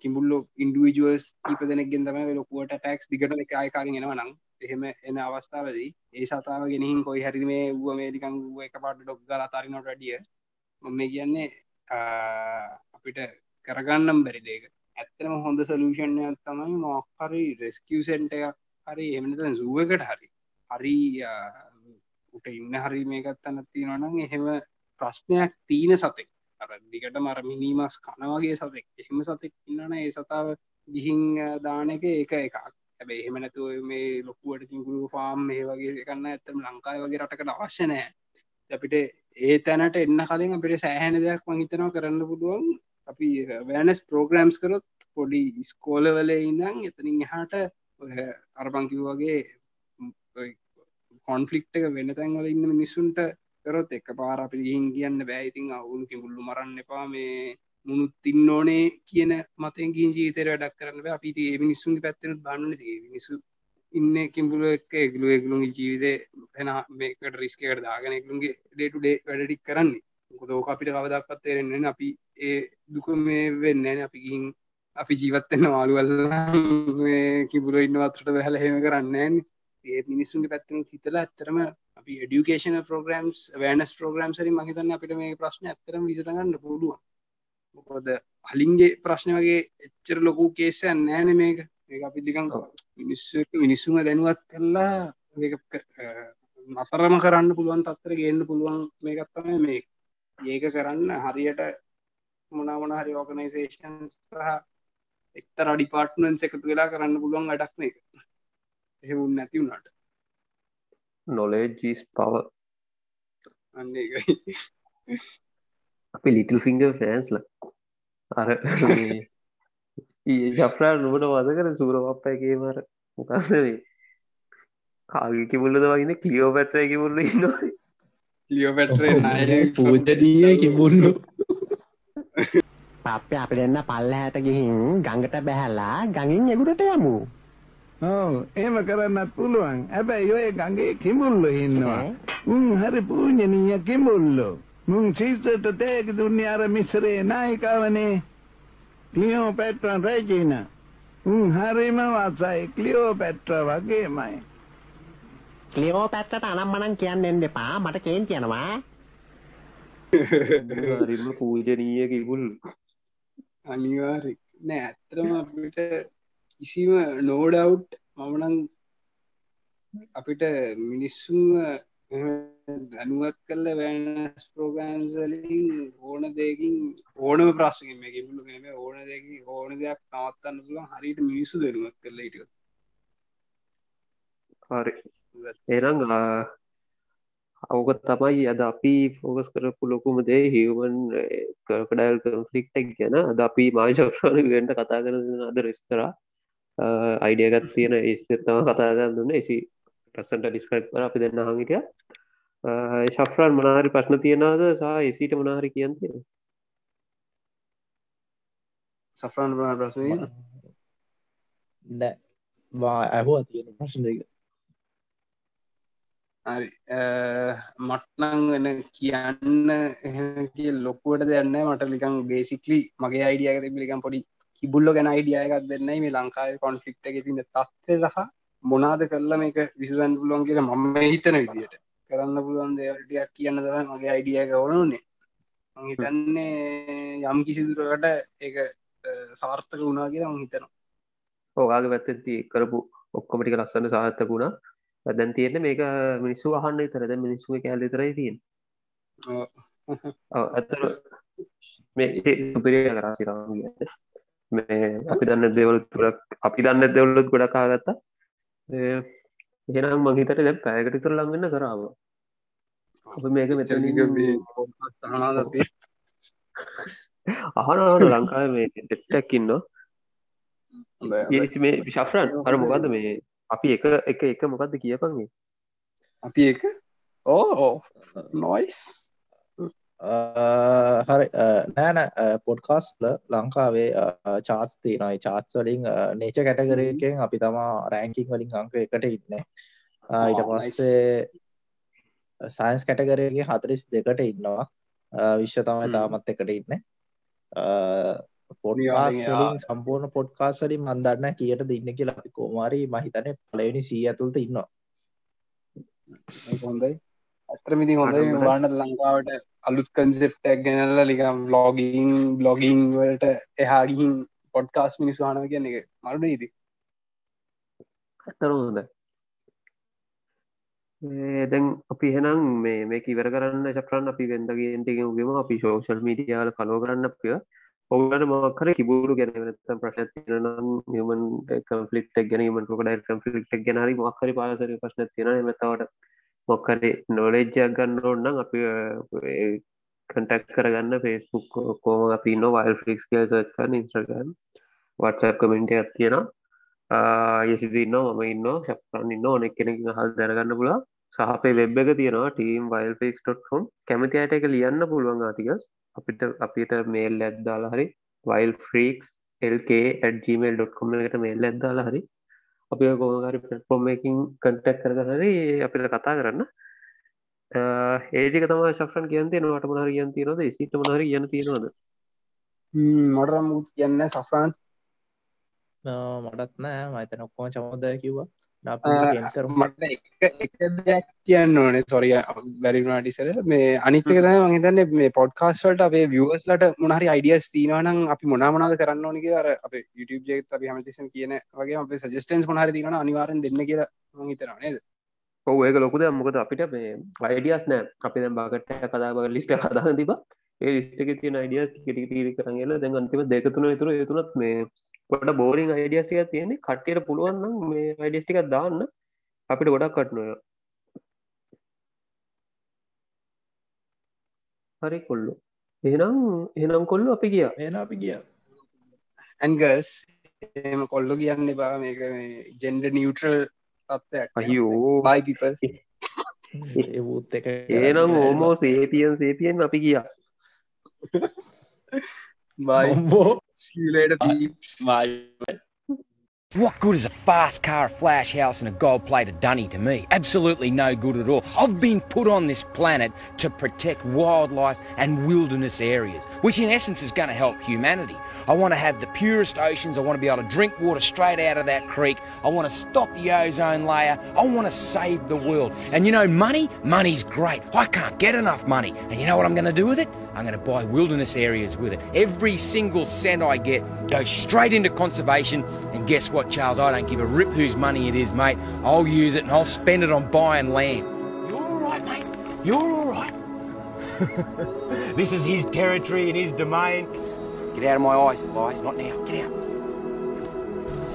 කිඹුල්ලෝ ඉන්ඩුවජුවස් කීප දෙනෙක්ගෙන් තම ලොකුවට ටැක්ස් දිගට එක අයකාරින් එෙනවා නම් එහෙම එන අවස්ථාවදී ඒ සතාව ගෙනහින් කොයි හරි මේ වුව මේලිකං එක පාට ඩොක් ගල අතාරිනොට ඩිය මම කියන්නේ අපිට කරගන්නම් බැරි දෙක ඇත්තම හොඳ සලූෂණයක් තමයි මොක්හරි රෙස්කිය සෙන්ට එකක් හරි එමනත සුවකට හරි. හරි උට ඉන්න හරි මේකත් තැනත්ති නොනම් එහෙම ප්‍රශ්නයක් තීන සතෙක්. අර දිගට මර මිනිමස් කනවගේ සතෙක්. එහෙම සතෙක් ඉන්නන ඒ සතාව ගිහිං දාන එක ඒක එකක්. හැබැ එහෙම නැතුව මේ ලොකුවට තිංගුරු ෆාම් මේ වගේ කන්න ඇත්තම ලංකායි වගේ රටකට අවශ්‍යනෑ අපිට ඒ තැනට එන්න කලින් අපිට සෑහැන දෙයක් මහිතනවා කරන්න පුළුවන්. අපි වෑනස් පෝග්‍රම්ස් කරොත් පොඩි ස්කෝලවල ඉඳං එතනින් එහාට අරපංකිව වගේ කොන්ෆලික්් එක වෙන තැන්වල ඉන්න මිනිස්සුන්ට කරොත් එක පාර අපි ගිහින් කියන්න බෑයිතින් අවුන් කිමුල්ලු මරන්න එපා. මේ මුණුත් තින්න ඕනේ කියන මතෙන් ගින් ජීතර වැඩක් කරන්න අපි ඒ මිනිස්සුන් පැත්තෙන බන්න මිනිසු ඉන්න කිම්පුල එක් එකලු එකලුගේ ජීවිතය හැන මේකට රිස්කකට දාගෙන එකලුගේ ඩේටු ඩේ වැඩටික් කරන්නේ. කොදෝක අපිට කවදක්පත් තේරෙන්න්න අපි ඒ දුක මේ වෙන්න අපි ගිහින් අපි ජීවත්තන්න මාළුවල්ල කිබුල ඉන්නවත්ට බැහල හෙම කරන්න ඒ මිනිස්සුන්ගේ පැත්තන හිතල ඇත්තරම අපි ඩියුකේෂන ප්‍රෝග්‍රම්ස් වෑනස් ප්‍රෝග්‍රම් සරි මහිතන්න අපිට මේ ප්‍රශ්න ඇතරම විසරගන්න පුළුවන්. මොකොද අලින්ගේ ප්‍රශ්න වගේ එච්චර ලොකු කේසයන් නෑන මේක. ඒ අපි දිකන් මිනිස්සු මිනිස්සුම දැනුවත් කරලා නතරම කරන්න පුළුවන් තත්තර ගන්න පුළුවන් මේකත්තම මේ. ඒක කරන්න හරියට මොනමන හරි ඕගනයිසේෂන් සහ එක්තර ඩිපාර්ට්මන්ස් එකතු වෙලා කරන්න පුළුවන් වැඩක් මේක එහෙවුන් නැති වුණට නොලේජීස් පව අන්න අපි ලිටල් ෆිංග ෆෑන්ස්ල අර ජප්‍රා නුමට වද කර සූරවප්පයගේ මර මොකක්වේ කාගි කිමුල්ලද වගෙන කලියෝ පැට්‍රය කිමුල්ල ඉන්නවා ලියෝ පැට පූජනීය කිමුල්ලු පප්ප අපි දෙන්න පල්ල හැට ගිහින් ගඟට බැහැල්ලා ගඟින් එගුරට යමු. ඔව් එහෙම කරන්නත් පුළුවන්. හැබැයි ඔය ගඟේ කිඹුල්ලෝ ඉන්නවා. උන් හරි පූජනීය කිඹුල්ලෝ. මුන් සීසට තේක දුන්නේ අර මිස්රේ නායිකාවනේ. ක්ලියෝ පැට්‍රන් රේජින. උන් හරිම වසයි ක්ලියෝ පැට්‍ර වගේමයි. ක්ලියෝ පැත්තට අනම් මනන් කියන්න එන්න එපා. මට කේන් කියනවා. හරිම පූජනීය කිබුල් අනිවාරි නෑ ඇත්තරම අපිට කිසිම නෝඩව් මමනං අපිට මිනිස්සුම දැනුවත් කල්ල වැෑනස් ප්‍රෝගෑන්සලින් ඕන දෙකින් ඕනම ප්‍රශ්ගෙන් මේ කිබුලු නෙම ඕන දෙක ඕන දෙයක් නවත්තන්න පුළුවන් හරිට මිනිස්සු දැනුවත් කරල හිට හරි. එනම් අවක තමයි අද අපි ෆෝකස් කරපු ලොකුම දේ හිවන් කඩල් කන්ෆලික්ටක් ගැන අද අපි මාශක්ෂණ ගට කතා කරන අද රෙස්තරා අයිඩියගත් තියෙන ස්තම කතාගන්න දුන්න එසි ප්‍රසන්ට ඩිස්කයිප් කර අපි දෙන්න හඟිටිය ශෆ්‍රන් මනාහරි ප්‍රශ්න තියෙනද සහ එසිට මනාහරි කියන් තියෙන සෆ්‍රන් ප්‍රශ්නය නෑ වා ඇහුව තියෙන ප්‍රශ්න දෙක හරි. මට්නං වෙන කියන්න එහකි ලොකුවට දෙන්න මට ලිකං බේසිකලි මගේ අයිඩියක තිබිලිකම් පොඩි කිබුල්ල ගැන අයිඩියයකත් දෙන්නයි මේ ලංකාව කොන්ෆික්ට එක තින තත්ය සහ මොනාද කරලා මේක විසඳන්න පුළුවන් කියලා මම හිතන විදියට. කරන්න පුළුවන් දේවල්ටියක් කියන්න තර මගේ අයිඩිය ගවනුනේ මං හිතන්නේ යම් කිසි දුරකට ඒක සාර්ථක වුණා කියලා මං හිතනවා. ඕගාගේ පැත්තති කරපු ඔක්කොමටික ලස්සන්න සාර්ථකුණා දැන් තියෙන මේක මිනිස්සු අහන්න තර දැ මිනිස්සුව කෑල් තරයි තියෙන් ඇතර මේ සුපිරිය කරා සිරාම මේ අපි දන්න දෙවල් තුරක් අපි දන්න දෙවල්ලුත් ගොඩකාගත්තා එහෙනම් මංහිතට දැ පෑකට තුර ලඟන්න කරාව අප මේක මෙත අහනට ලංකාව මේ සෙට්ටැක්කින්න මේ විශාෆ්‍රන් අර මොකක්ද මේ අපි එක එක එක මොකක්ද කියපන්ගේ? අපි එක? ඕ නොයිස් හරි. නෑන පොඩ්කාස්ල ලංකාවේ චාස් තිනයි චාත්ස් වලින් නේච කැටගරයකෙන් අපි තමා රෑංකින් වලින් අංක එකට ඉන්න. ඊට පස්සේ සයින්ස් කැටගරයගේ හතරිස් දෙකට ඉන්නවා. විශ්ව තමයි තාමත් එකට ඉන්න පොඩ්කාස්ලින් සම්පූර්ණ පොඩ්කාස්වලින් මන්දන්න කියට දෙන්න කියලා. අපි කෝමාරි මහිතන පලවෙනි සී ඇතුළට ඉන්නවා. හොඳයි. අත්‍රමිති හොඳ වානත් ලංකාවට අලුත් කන්සෙප්ටක් ගැනල්ල ලිකම් බ්ලොගිං බ්ලොගිං වලට එහාගිහින් පොඩ්කාස් මිනිස්වාන කියන එක මරුඩ ඉති ඇතර හොඳ දැන් අපි හෙනම් මේ මේ ඉවර කරන්න චක්‍රන් අපි වෙන්දගේන්ටගෙන් ගෙම අපි ශෝෂල් මීඩියාල කලෝ කරන්න අපිය ඔගලට මොකර කිබුරු ගැනත ප්‍රශ්න තිරනම් හමන් කම්පලික් ගැන මන් ොකඩ කම්පලික් ගැනරි මොක්කරි පාසර ප්‍රශ්න තින මතවට මොක්කරි නොලෙජ්ජයක් ගන්න ඕන්නම් අපි කටක් කරගන්න ෆෙස්බුක් කෝම අපි න්න වයිල් ෆික්ස් කියල් සච්කන්න ඉන්ස්්‍රගන් වටසක් කමෙන්ට ඇත් තියෙනවා. යසිදින්න මම ඉන්න ශප්‍රන් ඉන්න ඕනෙක් කෙනෙක් හල් දැනගන්න පුලා සහපේ වෙබ් එක තියෙනවා ටීම් වයිල් ෆික්ස්.කොම් කැමති අයට එක ලියන්න පුළුවන් ආතිකස් අපිට අපිට මේල් ඇද්දාලා හරි වයිල් ෆ්‍රීක්ස් lk@gmail.com එකට මේල් ඇද්දාලා හරි අපි කෝමකාරි පටෆෝර්මකින් කටක් කරහරි අපිට කතා කරන්න. ඒටික තම ශක්ෂන් කියන්ති නට මනර කියන් තියනද සිට මනර කියන්න තියෙනවද? මටරම් කියන්න සෆාන් මටත් නෑ. මතන ඔක්කෝ චමෝදය කිව්වා මට එක දෙයක් කියන්න ඕනේ. සොරිය බැරිනාටිසර මේ අනිතක තම මහිතන්න මේ පොඩ්කාස්වලට අපේ වියස්ලට මොනහරි අයිඩියස් තිනවනම් අපි මොනාමනාද කරන්න ඕනි අර අප YouTube ජෙත් අපි හමතිසන් කියන වගේ අප සජස්ටන්ස් මොහරි තින අනිවාරෙන් දෙන්න කියලා මහිතන නේද? ඔව ඒක ලොකුද මොකද අපිට මේ අයිඩියස් නෑ අපි දැ බාගට කදාබ ලිස්ට හදා තිබ ඒ ලිස්ටක තියන අයිඩියස් කිටි කරගල දැන් අන්තිම දෙකතුන තුර තුනත් මේ කොට බෝරිං අයිඩියස්ටික තියෙන්නේ. කට්ටියට පුළුවන්නම් මේ අයිඩියස්ටික දාන්න අපිට ගොඩක් කටනොය හරි කොල්ලු. එනම් එනම් කොල්ලු අපි කිය එන අපි කිය ඇන්ගස් එම කොල්ලො කියන්න බා මේක ජෙන්ඩ නිියවටරල් තත්වයක් අයෝ බයිපිප ඒවූත් එක ඒනම් ඕමෝ සේපියන් සේපියෙන් අපි See you later, peeps. Bye. What good is a fast car, a flash house, and a gold plated dunny to me? Absolutely no good at all. I've been put on this planet to protect wildlife and wilderness areas, which in essence is going to help humanity. I want to have the purest oceans. I want to be able to drink water straight out of that creek. I want to stop the ozone layer. I want to save the world. And you know, money? Money's great. I can't get enough money. And you know what I'm going to do with it? I'm going to buy wilderness areas with it. Every single cent I get goes straight into conservation. And guess what, Charles? I don't give a rip whose money it is, mate. I'll use it and I'll spend it on buying land. You're all right, mate. You're all right. this is his territory and his domain. Get out of my eyes, Elias. Not now. Get out.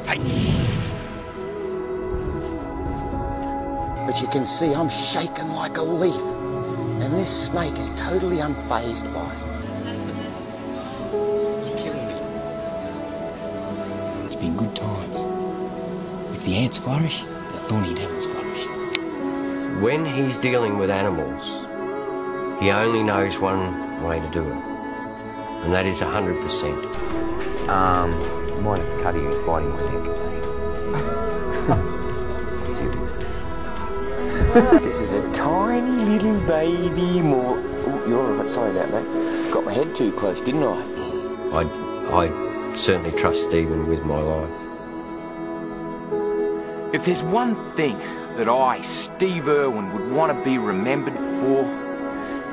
Hey. But you can see I'm shaking like a leaf. And this snake is totally unfazed by it. You're killing me. It's been good times. If the ants flourish, the thorny devils flourish. When he's dealing with animals, he only knows one way to do it, and that is 100%. Um, you might have to cut him biting my neck. this is a tiny little baby more. Ooh, you're all right. Sorry about that. Got my head too close, didn't I? I, I certainly trust Stephen with my life. If there's one thing that I, Steve Irwin, would want to be remembered for,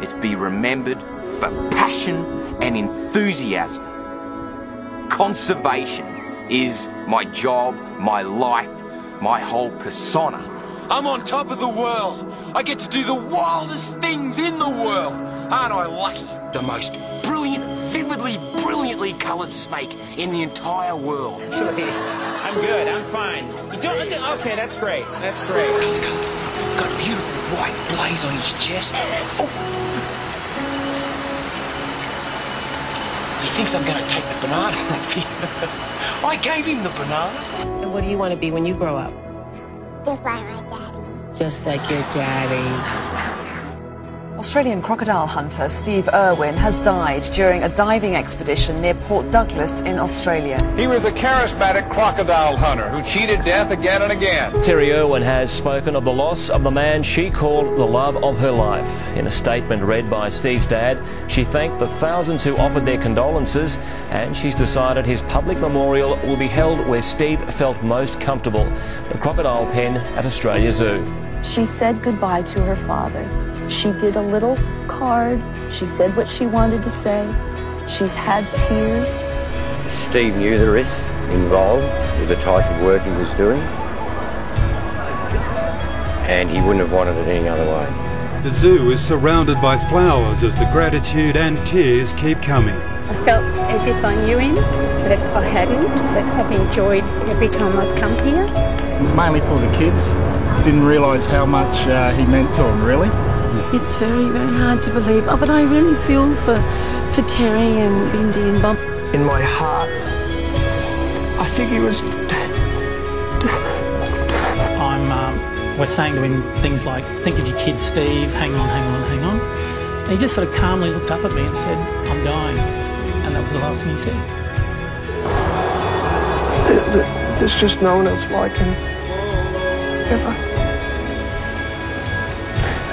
it's be remembered for passion and enthusiasm. Conservation is my job, my life, my whole persona. I'm on top of the world. I get to do the wildest things in the world. Aren't I lucky? The most brilliant, vividly, brilliantly coloured snake in the entire world. I'm good. I'm fine. You don't. Okay, that's great. That's great. He's got, he's got a beautiful white blaze on his chest. Oh. He thinks I'm going to take the banana off him. I gave him the banana. And what do you want to be when you grow up? Just like my daddy. Just like your daddy. Australian crocodile hunter Steve Irwin has died during a diving expedition near Port Douglas in Australia. He was a charismatic crocodile hunter who cheated death again and again. Terry Irwin has spoken of the loss of the man she called the love of her life. In a statement read by Steve's dad, she thanked the thousands who offered their condolences and she's decided his public memorial will be held where Steve felt most comfortable, the crocodile pen at Australia Zoo. She said goodbye to her father. She did a little card. She said what she wanted to say. She's had tears. Steve knew the risks involved with the type of work he was doing, and he wouldn't have wanted it any other way. The zoo is surrounded by flowers as the gratitude and tears keep coming. I felt as if I knew him, but if I hadn't, but I've enjoyed every time I've come here. Mainly for the kids. Didn't realise how much uh, he meant to them, really. It's very, very hard to believe. Oh, but I really feel for, for Terry and Bindi and Bob. In my heart, I think he was. I'm. Um, we're saying to him things like, "Think of your kid, Steve. Hang on, hang on, hang on." And he just sort of calmly looked up at me and said, "I'm dying," and that was the last thing he said. There's just no one else like him. Ever.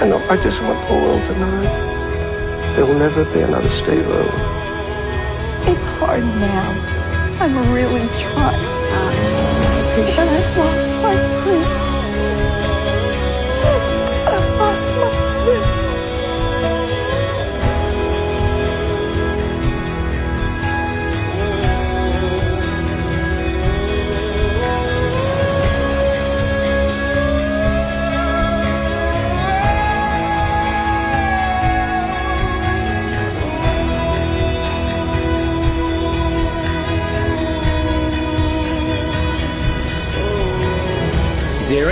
And I just want the world to know there will never be another Steve Irwin. It's hard now. I'm really trying. But I've lost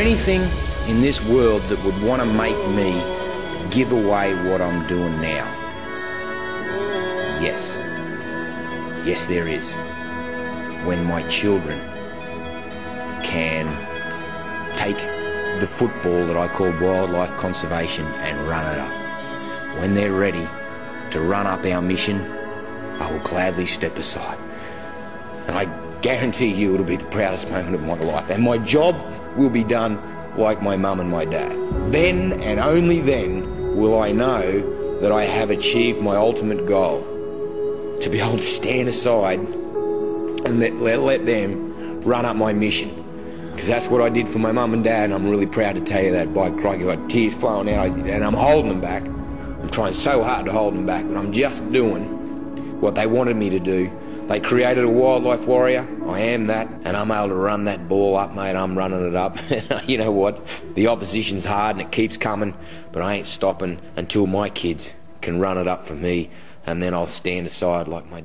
anything in this world that would want to make me give away what I'm doing now? Yes. Yes, there is. When my children can take the football that I call wildlife conservation and run it up. When they're ready to run up our mission, I will gladly step aside. And I guarantee you it'll be the proudest moment of my life. And my job will be done like my mum and my dad. Then and only then will I know that I have achieved my ultimate goal. To be able to stand aside and let, let, let them run up my mission. Because that's what I did for my mum and dad, and I'm really proud to tell you that. By crikey, I got tears flowing out, and I'm holding them back. I'm trying so hard to hold them back, but I'm just doing what they wanted me to do. They created a wildlife warrior. I am that, and I'm able to run that ball up, mate. I'm running it up. you know what? The opposition's hard and it keeps coming, but I ain't stopping until my kids can run it up for me, and then I'll stand aside like my